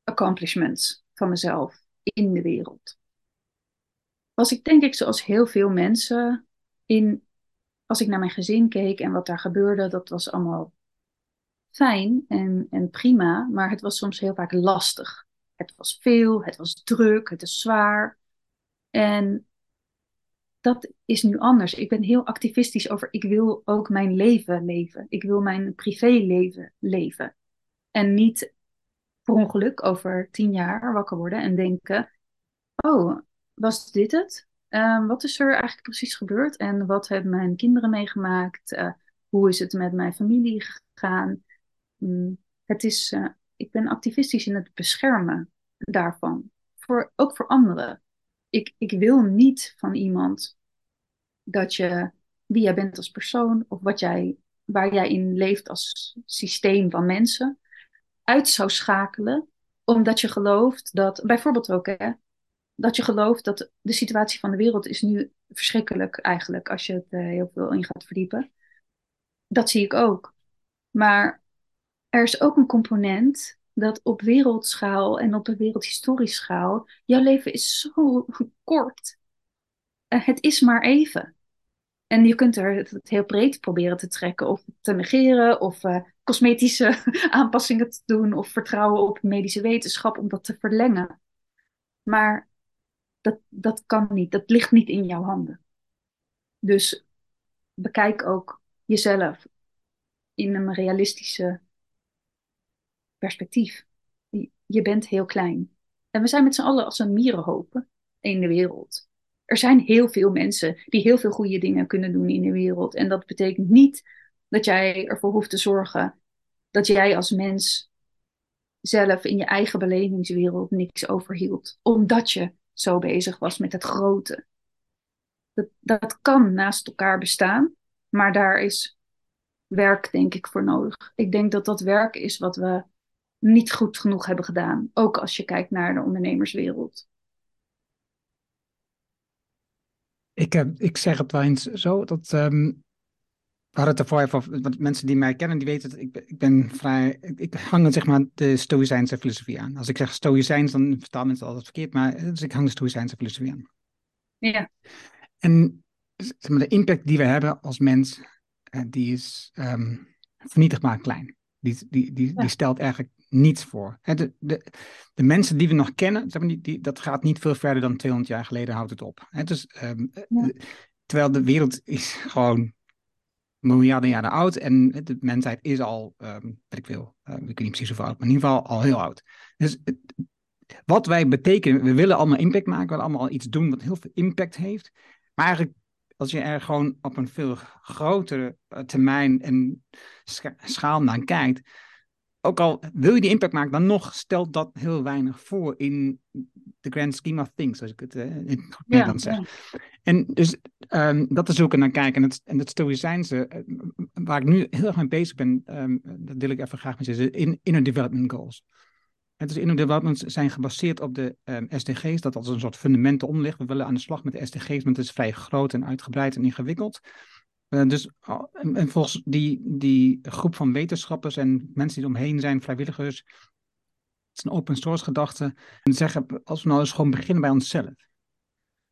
accomplishments van mezelf in de wereld. was ik denk ik zoals heel veel mensen in, als ik naar mijn gezin keek en wat daar gebeurde, dat was allemaal fijn en, en prima, maar het was soms heel vaak lastig. Het was veel, het was druk, het is zwaar. En dat is nu anders. Ik ben heel activistisch over, ik wil ook mijn leven leven. Ik wil mijn privéleven leven. En niet per ongeluk over tien jaar wakker worden en denken, oh, was dit het? Ehm, wat is er eigenlijk precies gebeurd? En wat hebben mijn kinderen meegemaakt? Uh, hoe is het met mijn familie gegaan? Mm, het is, uh, ik ben activistisch in het beschermen daarvan. Voor, ook voor anderen. Ik, ik wil niet van iemand dat je, wie jij bent als persoon, of wat jij, waar jij in leeft als systeem van mensen, uit zou schakelen, omdat je gelooft dat, bijvoorbeeld ook, hè, dat je gelooft dat de situatie van de wereld is nu verschrikkelijk eigenlijk, als je het uh, heel veel in gaat verdiepen. Dat zie ik ook. Maar er is ook een component dat op wereldschaal en op een wereldhistorisch schaal, jouw leven is zo kort. Uh, het is maar even. En je kunt er het heel breed proberen te trekken of te negeren of uh, cosmetische aanpassingen te doen of vertrouwen op medische wetenschap om dat te verlengen. Maar dat, dat kan niet, dat ligt niet in jouw handen. Dus bekijk ook jezelf in een realistische perspectief. Je bent heel klein. En we zijn met z'n allen als een mierenhopen in de wereld. Er zijn heel veel mensen die heel veel goede dingen kunnen doen in de wereld. En dat betekent niet dat jij ervoor hoeft te zorgen dat jij als mens zelf in je eigen belevingswereld niks overhield. Omdat je zo bezig was met het grote. Dat, dat kan naast elkaar bestaan, maar daar is werk, denk ik, voor nodig. Ik denk dat dat werk is wat we niet goed genoeg hebben gedaan. Ook als je kijkt naar de ondernemerswereld. Ik, uh, ik zeg het wel eens zo dat. Um, we hadden het ervoor even want mensen die mij kennen, die weten dat ik, ik ben vrij. Ik, ik hang zeg maar de Stoïcijnse filosofie aan. Als ik zeg Stoïcijns, dan vertalen mensen altijd verkeerd, maar dus ik hang de Stoïcijnse filosofie aan. Ja. En zeg maar, de impact die we hebben als mens, uh, die is um, vernietigbaar klein. Die, die, die, ja. die stelt eigenlijk niets voor. De, de, de mensen die we nog kennen, die, die, dat gaat niet veel verder dan 200 jaar geleden houdt het op. Dus, um, ja. Terwijl de wereld is gewoon miljarden jaren oud en de mensheid is al, um, ik wil, uh, ik weet niet precies hoeveel oud, maar in ieder geval al heel oud. Dus wat wij betekenen, we willen allemaal impact maken, we willen allemaal iets doen wat heel veel impact heeft. Maar eigenlijk, als je er gewoon op een veel grotere termijn en scha schaal naar kijkt, ook al wil je die impact maken, dan nog stelt dat heel weinig voor in the grand scheme of things, als ik het uh, in het Nederlands ja, zeg. Ja. En dus um, dat is ook naar kijken. En het, en het stoïcijnse, uh, waar ik nu heel erg mee bezig ben, um, dat deel ik even graag met je, in, inner development goals. Het is inner development zijn gebaseerd op de um, SDG's, dat als een soort fundamenten om ligt. We willen aan de slag met de SDG's, want het is vrij groot en uitgebreid en ingewikkeld. Uh, dus, en, en, volgens die, die groep van wetenschappers en mensen die omheen zijn, vrijwilligers, het is een open source gedachte. En zeggen, als we nou eens gewoon beginnen bij onszelf.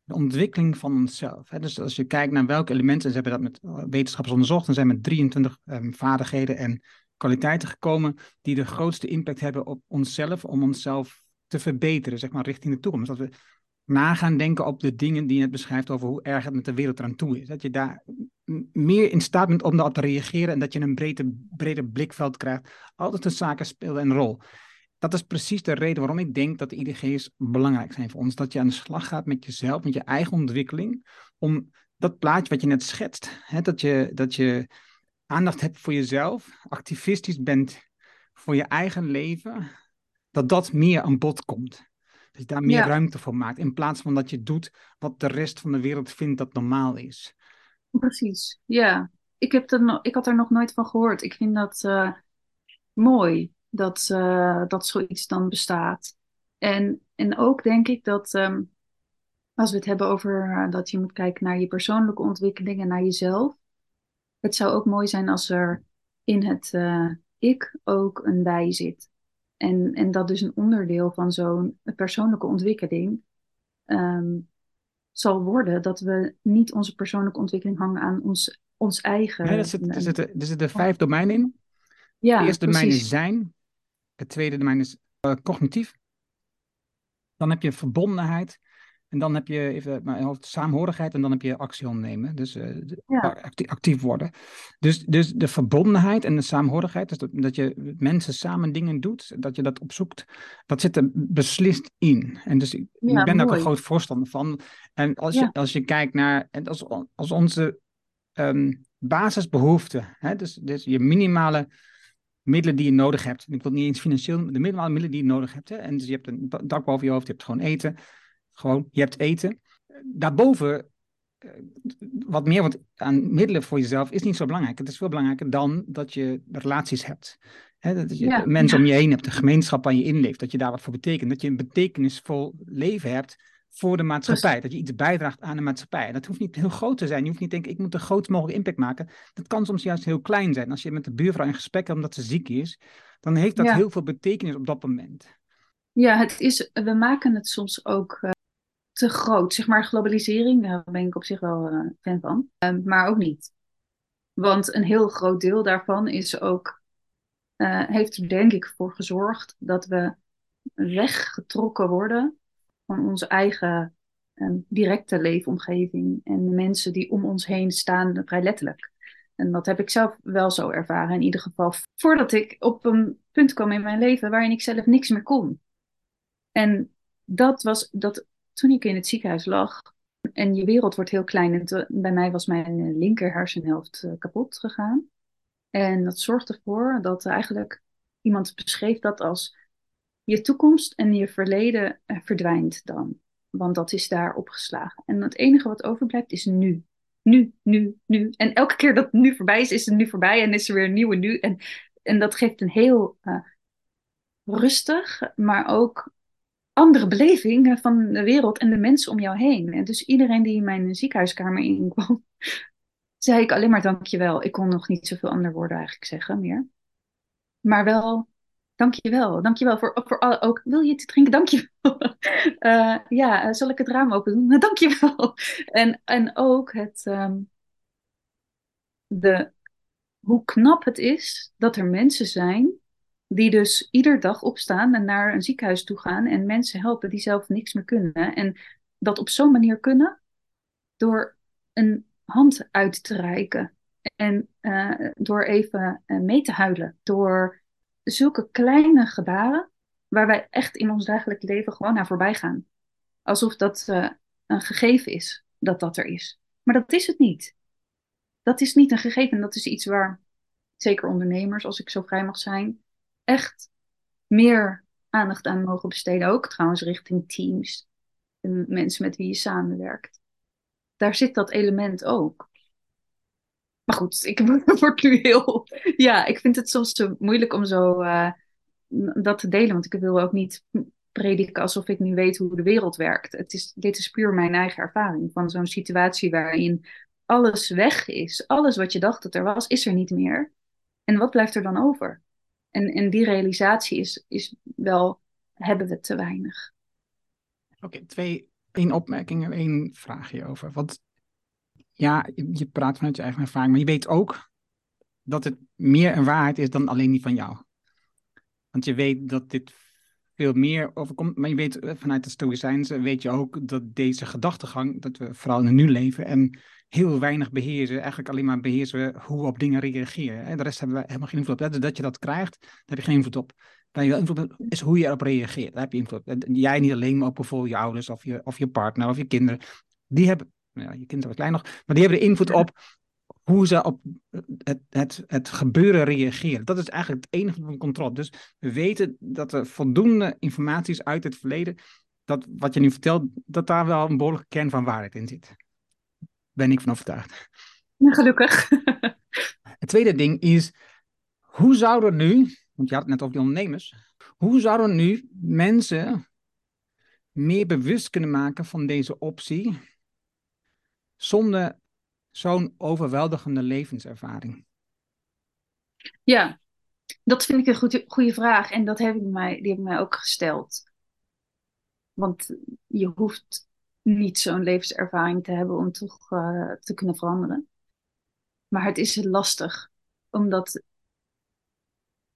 De ontwikkeling van onszelf. Hè? Dus als je kijkt naar welke elementen, ze hebben dat met uh, wetenschappers onderzocht, dan zijn met 23 um, vaardigheden en kwaliteiten gekomen die de grootste impact hebben op onszelf, om onszelf te verbeteren, zeg maar, richting de toekomst. Dat we na gaan denken op de dingen die je net beschrijft over hoe erg het met de wereld eraan toe is. Dat je daar meer in staat bent om daarop te reageren en dat je een breder, breder blikveld krijgt. Altijd de zaken spelen een rol. Dat is precies de reden waarom ik denk dat de IDG's belangrijk zijn voor ons. Dat je aan de slag gaat met jezelf, met je eigen ontwikkeling. Om dat plaatje wat je net schetst, hè, dat, je, dat je aandacht hebt voor jezelf, activistisch bent voor je eigen leven, dat dat meer aan bod komt. Dat je daar meer ja. ruimte voor maakt. In plaats van dat je doet wat de rest van de wereld vindt dat normaal is. Precies, ja. Ik, heb er ik had er nog nooit van gehoord. Ik vind dat uh, mooi dat, uh, dat zoiets dan bestaat. En, en ook denk ik dat um, als we het hebben over uh, dat je moet kijken naar je persoonlijke ontwikkeling en naar jezelf. Het zou ook mooi zijn als er in het ik ook een wij zit. En, en dat dus een onderdeel van zo'n persoonlijke ontwikkeling um, zal worden dat we niet onze persoonlijke ontwikkeling hangen aan ons, ons eigen. Nee, er, zit, er, zitten, er zitten vijf domeinen in. Ja, het eerste domein is zijn. Het tweede domein is eh, cognitief. Dan heb je verbondenheid. En dan heb je even mijn hoofd saamhorigheid. En dan heb je actie ondernemen. Dus eh, Ja. actief worden. Dus, dus de verbondenheid en de saamhorigheid. Dus dat, dat je mensen samen dingen doet. Dat je dat opzoekt. Dat zit er beslist in. En dus ik, Ja, ik ben daar ook een groot voorstander van. En als, Ja. je, als je kijkt naar. En als, als onze ehm, basisbehoeften. Hè, dus, dus je minimale middelen die je nodig hebt. En ik wil niet eens financieel, de minimale middelen die je nodig hebt. Hè? En dus je hebt een da- dak boven je hoofd, je hebt gewoon eten. Gewoon, je hebt eten. Daarboven, eh, wat meer want aan middelen voor jezelf is niet zo belangrijk. Het is veel belangrijker dan dat je relaties hebt. Hè, dat je Ja, mensen om je heen hebt, een gemeenschap waar je inleeft, dat je daar wat voor betekent. Dat je een betekenisvol leven hebt voor de maatschappij. Dat je iets bijdraagt aan de maatschappij. En dat hoeft niet heel groot te zijn. Je hoeft niet te denken, ik moet de grootst mogelijke impact maken. Dat kan soms juist heel klein zijn. Als je met de buurvrouw in gesprek hebt omdat ze ziek is, dan heeft dat Ja. heel veel betekenis op dat moment. Ja, het is, we maken het soms ook eh, te groot. Zeg maar globalisering, daar ben ik op zich wel eh, fan van. Ehm, maar ook niet. Want een heel groot deel daarvan is ook, eh, heeft er denk ik voor gezorgd dat we weggetrokken worden van onze eigen eh, directe leefomgeving en de mensen die om ons heen staan, vrij letterlijk. En dat heb ik zelf wel zo ervaren, in ieder geval voordat ik op een punt kwam in mijn leven waarin ik zelf niks meer kon. En dat was dat toen ik in het ziekenhuis lag en je wereld wordt heel klein. En bij mij was mijn eh, linker hersenhelft eh, kapot gegaan. En dat zorgt ervoor dat eigenlijk iemand beschreef dat als je toekomst en je verleden eh, verdwijnt dan. Want dat is daar opgeslagen. En het enige wat overblijft is nu. Nu, nu, nu. En elke keer dat nu voorbij is, is het nu voorbij en is er weer een nieuwe nu. En, en dat geeft een heel rustig, maar ook andere beleving van de wereld en de mensen om jou heen. En dus iedereen die in mijn ziekenhuiskamer inkwam, zei ik alleen maar dankjewel. Ik kon nog niet zoveel andere woorden eigenlijk zeggen meer. Maar wel, dankjewel. Dankjewel voor, voor alle, ook, wil je iets drinken? Dankjewel. Eh ja, eh, zal ik het raam open doen? Dankjewel. En, en ook het, ehm, de, hoe knap het is dat er mensen zijn die dus ieder dag opstaan en naar een ziekenhuis toe gaan en mensen helpen die zelf niks meer kunnen. En dat op zo'n manier kunnen door een hand uit te reiken en eh, door even eh, mee te huilen. Door zulke kleine gebaren waar wij echt in ons dagelijks leven gewoon naar voorbij gaan. Alsof dat eh, een gegeven is, dat dat er is. Maar dat is het niet. Dat is niet een gegeven. Dat is iets waar zeker ondernemers, als ik zo vrij mag zijn, echt meer aandacht aan mogen besteden. Ook trouwens richting teams en mensen met wie je samenwerkt. Daar zit dat element ook. Maar goed, ik word nu heel. Ja, ik vind het soms te moeilijk om zo uh, dat te delen. Want ik wil ook niet prediken alsof ik nu weet hoe de wereld werkt. Het is, dit is puur mijn eigen ervaring van zo'n situatie waarin alles weg is. Alles wat je dacht dat er was, is er niet meer. En wat blijft er dan over? En, die realisatie is, is wel, hebben we te weinig. Oké, twee, één opmerking en één vraag hierover. Want ja, je praat vanuit je eigen ervaring, maar je weet ook dat het meer een waarheid is dan alleen die van jou. Want je weet dat dit veel meer overkomt, maar je weet vanuit de Stoïcijnse weet je ook dat deze gedachtegang, dat we vooral in het nu leven en heel weinig beheersen, eigenlijk alleen maar beheersen hoe we op dingen reageren. De rest hebben we helemaal geen invloed op. Dus dat je dat krijgt, daar heb je geen invloed op. Waar je wel invloed op is hoe je erop reageert. Daar heb je invloed op. Jij niet alleen, maar ook bijvoorbeeld je ouders of je, of je partner of je kinderen. Die hebben, ja, je kinderen was klein nog, maar die hebben er invloed op hoe ze op het, het, het gebeuren reageren. Dat is eigenlijk het enige van controle. Dus we weten dat er voldoende informatie is uit het verleden, dat wat je nu vertelt, dat daar wel een behoorlijke kern van waarheid in zit. Ben ik van overtuigd. Ja, gelukkig. Het tweede ding is, hoe zouden nu, want je had het net over die ondernemers, hoe zouden nu mensen meer bewust kunnen maken van deze optie zonder zo'n overweldigende levenservaring? Ja, dat vind ik een goede, goede vraag. En dat heb ik mij, die heb ik mij ook gesteld. Want je hoeft niet zo'n levenservaring te hebben om toch uh, te kunnen veranderen. Maar het is lastig, omdat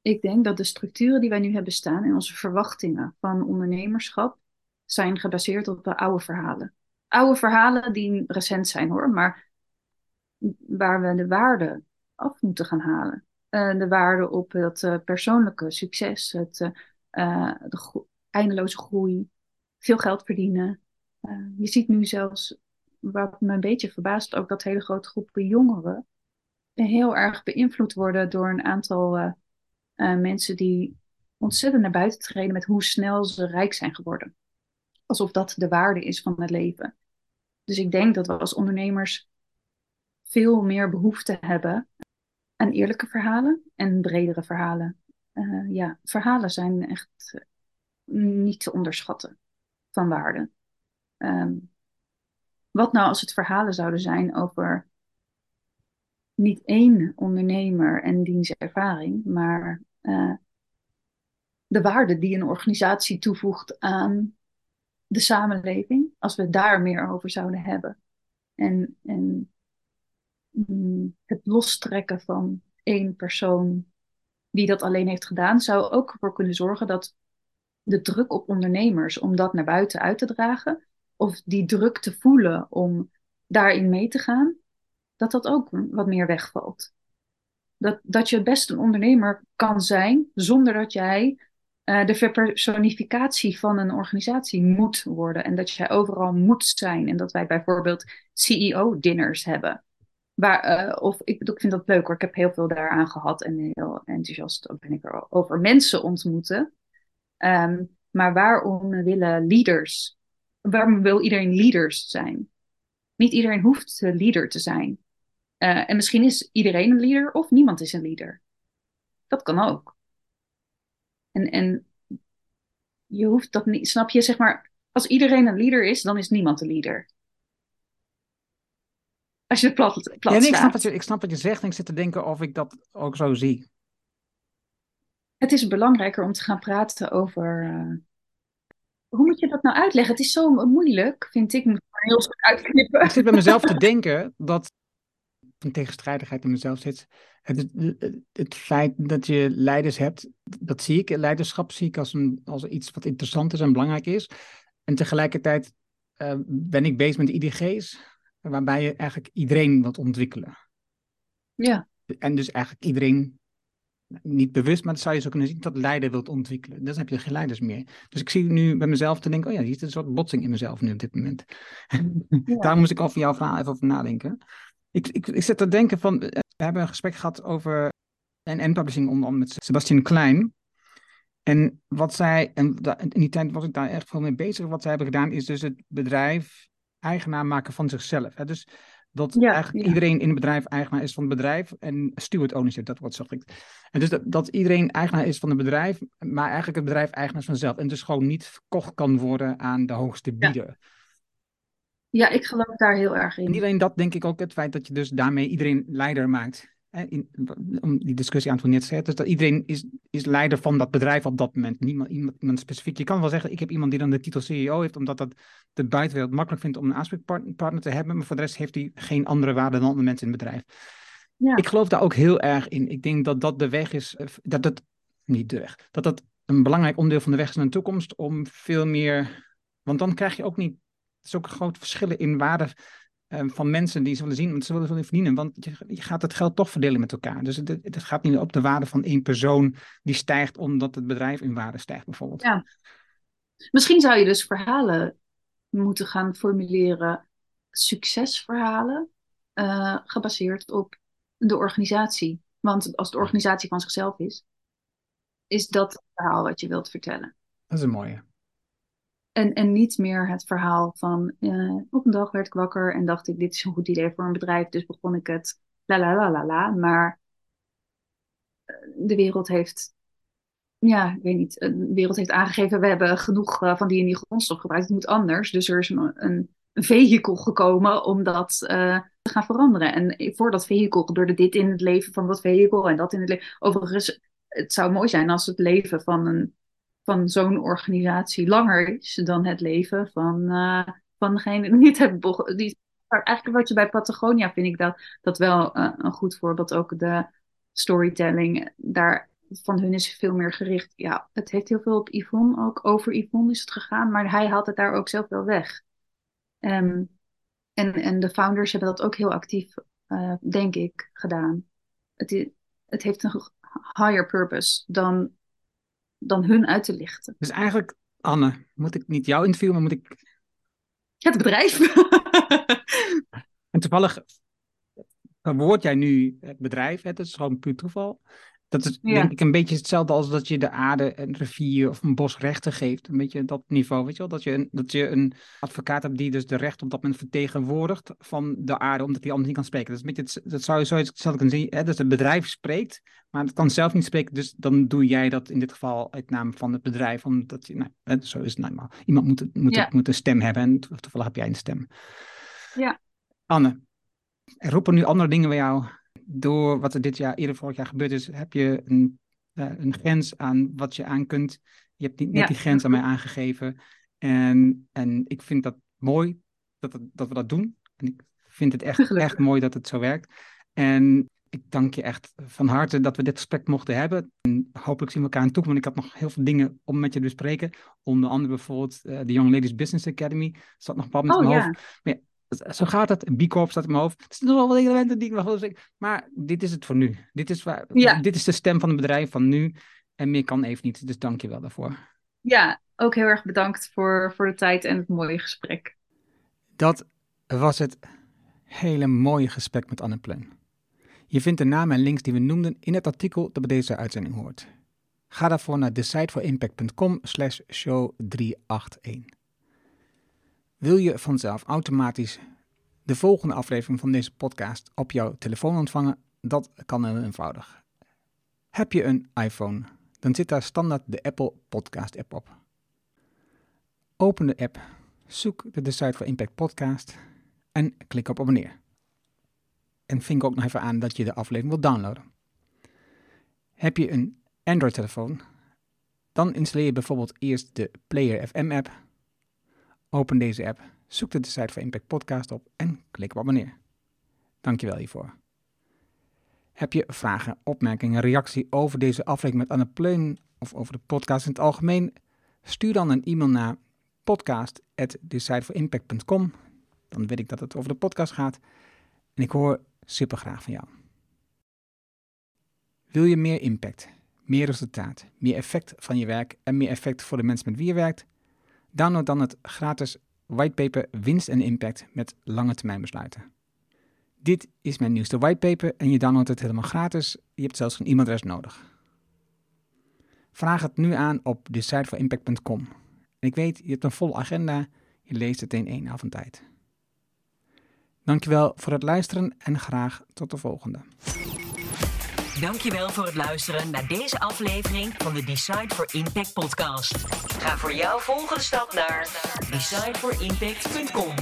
ik denk dat de structuren die wij nu hebben staan en onze verwachtingen van ondernemerschap zijn gebaseerd op de oude verhalen. Oude verhalen die recent zijn hoor, maar waar we de waarde af moeten gaan halen. Uh, de waarde op het uh, persoonlijke succes, het, uh, de eindeloze groei, veel geld verdienen. je ziet nu zelfs, wat me een beetje verbaast, ook dat hele grote groepen jongeren heel erg beïnvloed worden door een aantal mensen die ontzettend naar buiten treden met hoe snel ze rijk zijn geworden. Alsof dat de waarde is van het leven. Dus ik denk dat we als ondernemers veel meer behoefte hebben aan eerlijke verhalen en bredere verhalen. Uh, ja, verhalen zijn echt eh, niet te onderschatten van waarde. Um, wat nou als het verhalen zouden zijn over niet één ondernemer en diens ervaring, maar uh, de waarde die een organisatie toevoegt aan de samenleving, als we daar meer over zouden hebben. En, en mm, het lostrekken van één persoon die dat alleen heeft gedaan, zou ook ervoor kunnen zorgen dat de druk op ondernemers om dat naar buiten uit te dragen, of die druk te voelen om daarin mee te gaan, dat dat ook wat meer wegvalt. Dat, dat je best een ondernemer kan zijn zonder dat jij uh, de verpersonificatie van een organisatie moet worden. En dat jij overal moet zijn. En dat wij bijvoorbeeld CEO-dinners hebben. Uh, of ik, ik vind dat leuk hoor. Ik heb heel veel daaraan gehad en heel enthousiast ben ik er over mensen ontmoeten. Um, maar waarom willen leaders, waarom wil iedereen leaders zijn? Niet iedereen hoeft leader te zijn. Uh, en misschien is iedereen een leader of niemand is een leader. Dat kan ook. En, en je hoeft dat niet, snap je, zeg maar, als iedereen een leader is, dan is niemand een leader. Als je het plat, plat ja, nee, ik, snap wat je, ik snap wat je zegt en ik zit te denken of ik dat ook zo zie. Het is belangrijker om te gaan praten over. Uh, hoe moet je dat nou uitleggen? Het is zo moeilijk, vind ik. Ik moet heel goed uitknippen. Ik zit bij mezelf te denken dat een tegenstrijdigheid in mezelf zit. Het, het, het, feit dat je leiders hebt, dat zie ik. Leiderschap zie ik als, een, als iets wat interessant is en belangrijk is. En tegelijkertijd uh, ben ik bezig met IDG's, waarbij je eigenlijk iedereen wilt ontwikkelen. Ja. En dus eigenlijk iedereen, niet bewust, maar dat zou je zo kunnen zien, dat leider wilt ontwikkelen. Dan heb je geen leiders meer. Dus ik zie nu bij mezelf te denken, oh ja, hier is een soort botsing in mezelf nu op dit moment. Ja. Daar moest ik over jouw verhaal even over nadenken. Ik, ik, ik zit te denken van, eh, we hebben een gesprek gehad over en publishing onder met Sebastian Klein. En wat zij, en in die tijd was ik daar echt veel mee bezig. Wat zij hebben gedaan is dus het bedrijf eigenaar maken van zichzelf. Hè? Dus dat eigenlijk iedereen in het bedrijf eigenaar is van het bedrijf. En steward ownership, dat wordt zo ik. En dus dat, dat, iedereen eigenaar is van het bedrijf, maar eigenlijk het bedrijf eigenaar is van zichzelf. En dus gewoon niet verkocht kan worden aan de hoogste bieder. Ja, ik geloof daar heel erg in. En iedereen dat denk ik ook het feit dat je dus daarmee iedereen leider maakt. In, om die discussie aan het net te Dus dat iedereen is, is leider van dat bedrijf op dat moment. Niemand iemand, iemand specifiek. Je kan wel zeggen, ik heb iemand die dan de titel CEO heeft, omdat dat de buitenwereld makkelijk vindt om een aanspreekpartner te hebben. Maar voor de rest heeft hij geen andere waarde dan andere mensen in het bedrijf. Ja. Ik geloof daar ook heel erg in. Ik denk dat dat de weg is, eh, dat dat, niet de weg, dat dat een belangrijk onderdeel van de weg is naar de toekomst om veel meer, want dan krijg je ook niet is ook grote verschillen in waarde van mensen die ze willen zien, want ze willen, willen verdienen. Want je, je, gaat het geld toch verdelen met elkaar. Dus het, het, gaat niet op de waarde van één persoon die stijgt omdat het bedrijf in waarde stijgt, bijvoorbeeld. Ja. Misschien zou je dus verhalen moeten gaan formuleren, succesverhalen, uh, gebaseerd op de organisatie. Want als de organisatie van zichzelf is, is dat het verhaal wat je wilt vertellen. Dat is een mooie. En, en niet meer het verhaal van uh, op een dag werd ik wakker en dacht ik dit is een goed idee voor een bedrijf, dus begon ik het la la la la la. Maar eh, de wereld heeft, ja, ik weet niet, de wereld heeft aangegeven we hebben genoeg van die en die grondstof gebruikt, het moet anders. Dus er is een, een, een vehikel gekomen om dat te gaan veranderen. En voor dat vehikel gebeurde dit in het leven van dat vehikel en dat in het leven. Overigens, het zou mooi zijn als het leven van een van zo'n organisatie langer is dan het leven van, uh, van degene die het hebben die Eigenlijk wat je bij Patagonia vind ik dat, dat wel uh, een goed voorbeeld. Ook de storytelling, daar van hun is veel meer gericht. Ja, het heeft heel veel op Yvonne ook. Over Yvonne is het gegaan, maar hij had het daar ook zelf wel weg. Um, en, en de founders hebben dat ook heel actief, denk ik, gedaan. Het, het heeft een higher purpose dan, dan hun uit te lichten. Dus eigenlijk, Anne, moet ik niet jou interviewen, maar moet ik. Het bedrijf. en toevallig woord jij nu het bedrijf, het is gewoon puur toeval. Dat is denk ik een beetje hetzelfde als dat je de aarde een rivier of een bos rechten geeft. Een beetje dat niveau, weet je wel? Dat je, een, dat je een advocaat hebt die dus de recht op dat moment vertegenwoordigt van de aarde, omdat hij anders niet kan spreken. Dat, is een beetje dat zou je zo hetzelfde kunnen zien. Hè? Dus het bedrijf spreekt, maar het kan zelf niet spreken. Dus dan doe jij dat in dit geval uit naam van het bedrijf. Omdat je, nou, zo is het nou Iemand moet, moet, moet een stem hebben en toevallig heb jij een stem. Ja. Anne, er roepen nu andere dingen bij jou door wat er dit jaar, eerder vorig jaar gebeurd is, heb je een, uh, een grens aan wat je aan kunt. Je hebt niet net die grens aan mij aangegeven. En, en ik vind dat mooi dat, dat we dat doen. En ik vind het echt, echt mooi dat het zo werkt. En ik dank je echt van harte dat we dit gesprek mochten hebben. En hopelijk zien we elkaar in de toekomst, want ik had nog heel veel dingen om met je te bespreken. Onder andere bijvoorbeeld uh, de Young Ladies Business Academy. Dat zat nog een oh, in mijn hoofd. Maar ja, zo gaat het. Een staat in mijn hoofd. Het zijn nog wel elementen die ik nog wil zeggen. Maar dit is het voor nu. Dit is, waar, dit is de stem van het bedrijf van nu. En meer kan even niet. Dus dank je wel daarvoor. Ja, ook heel erg bedankt voor, voor de tijd en het mooie gesprek. Dat was het hele mooie gesprek met Anne Pleun. Je vindt de namen en links die we noemden in het artikel dat bij deze uitzending hoort. Ga daarvoor naar decideforimpact.com slash show 381. Wil je vanzelf automatisch de volgende aflevering van deze podcast op jouw telefoon ontvangen? Dat kan heel eenvoudig. Heb je een iPhone, dan zit daar standaard de Apple Podcast app op. Open de app, zoek de Decide for Impact podcast en klik op abonneer. En vink ook nog even aan dat je de aflevering wilt downloaden. Heb je een Android-telefoon, dan installeer je bijvoorbeeld eerst de Player FM app Open deze app, zoek de site voor Impact Podcast op en klik op abonneer. Dankjewel hiervoor. Heb je vragen, opmerkingen, reactie over deze aflevering met Anne Pleun of over de podcast in het algemeen? Stuur dan een e-mail naar podcast.decideforimpact.com. Dan weet ik dat het over de podcast gaat. En ik hoor super graag van jou. Wil je meer impact, meer resultaat, meer effect van je werk en meer effect voor de mensen met wie je werkt? Download dan het gratis whitepaper Winst en Impact met lange termijn besluiten. Dit is mijn nieuwste whitepaper en je downloadt het helemaal gratis. Je hebt zelfs geen e-mailadres nodig. Vraag het nu aan op decideforimpact.com. Ik weet, je hebt een volle agenda, je leest het in één avond tijd. Dankjewel voor het luisteren en graag tot de volgende. Dankjewel voor het luisteren naar deze aflevering van de Decide for Impact podcast. Ga voor jouw volgende stap naar decideforimpact.com.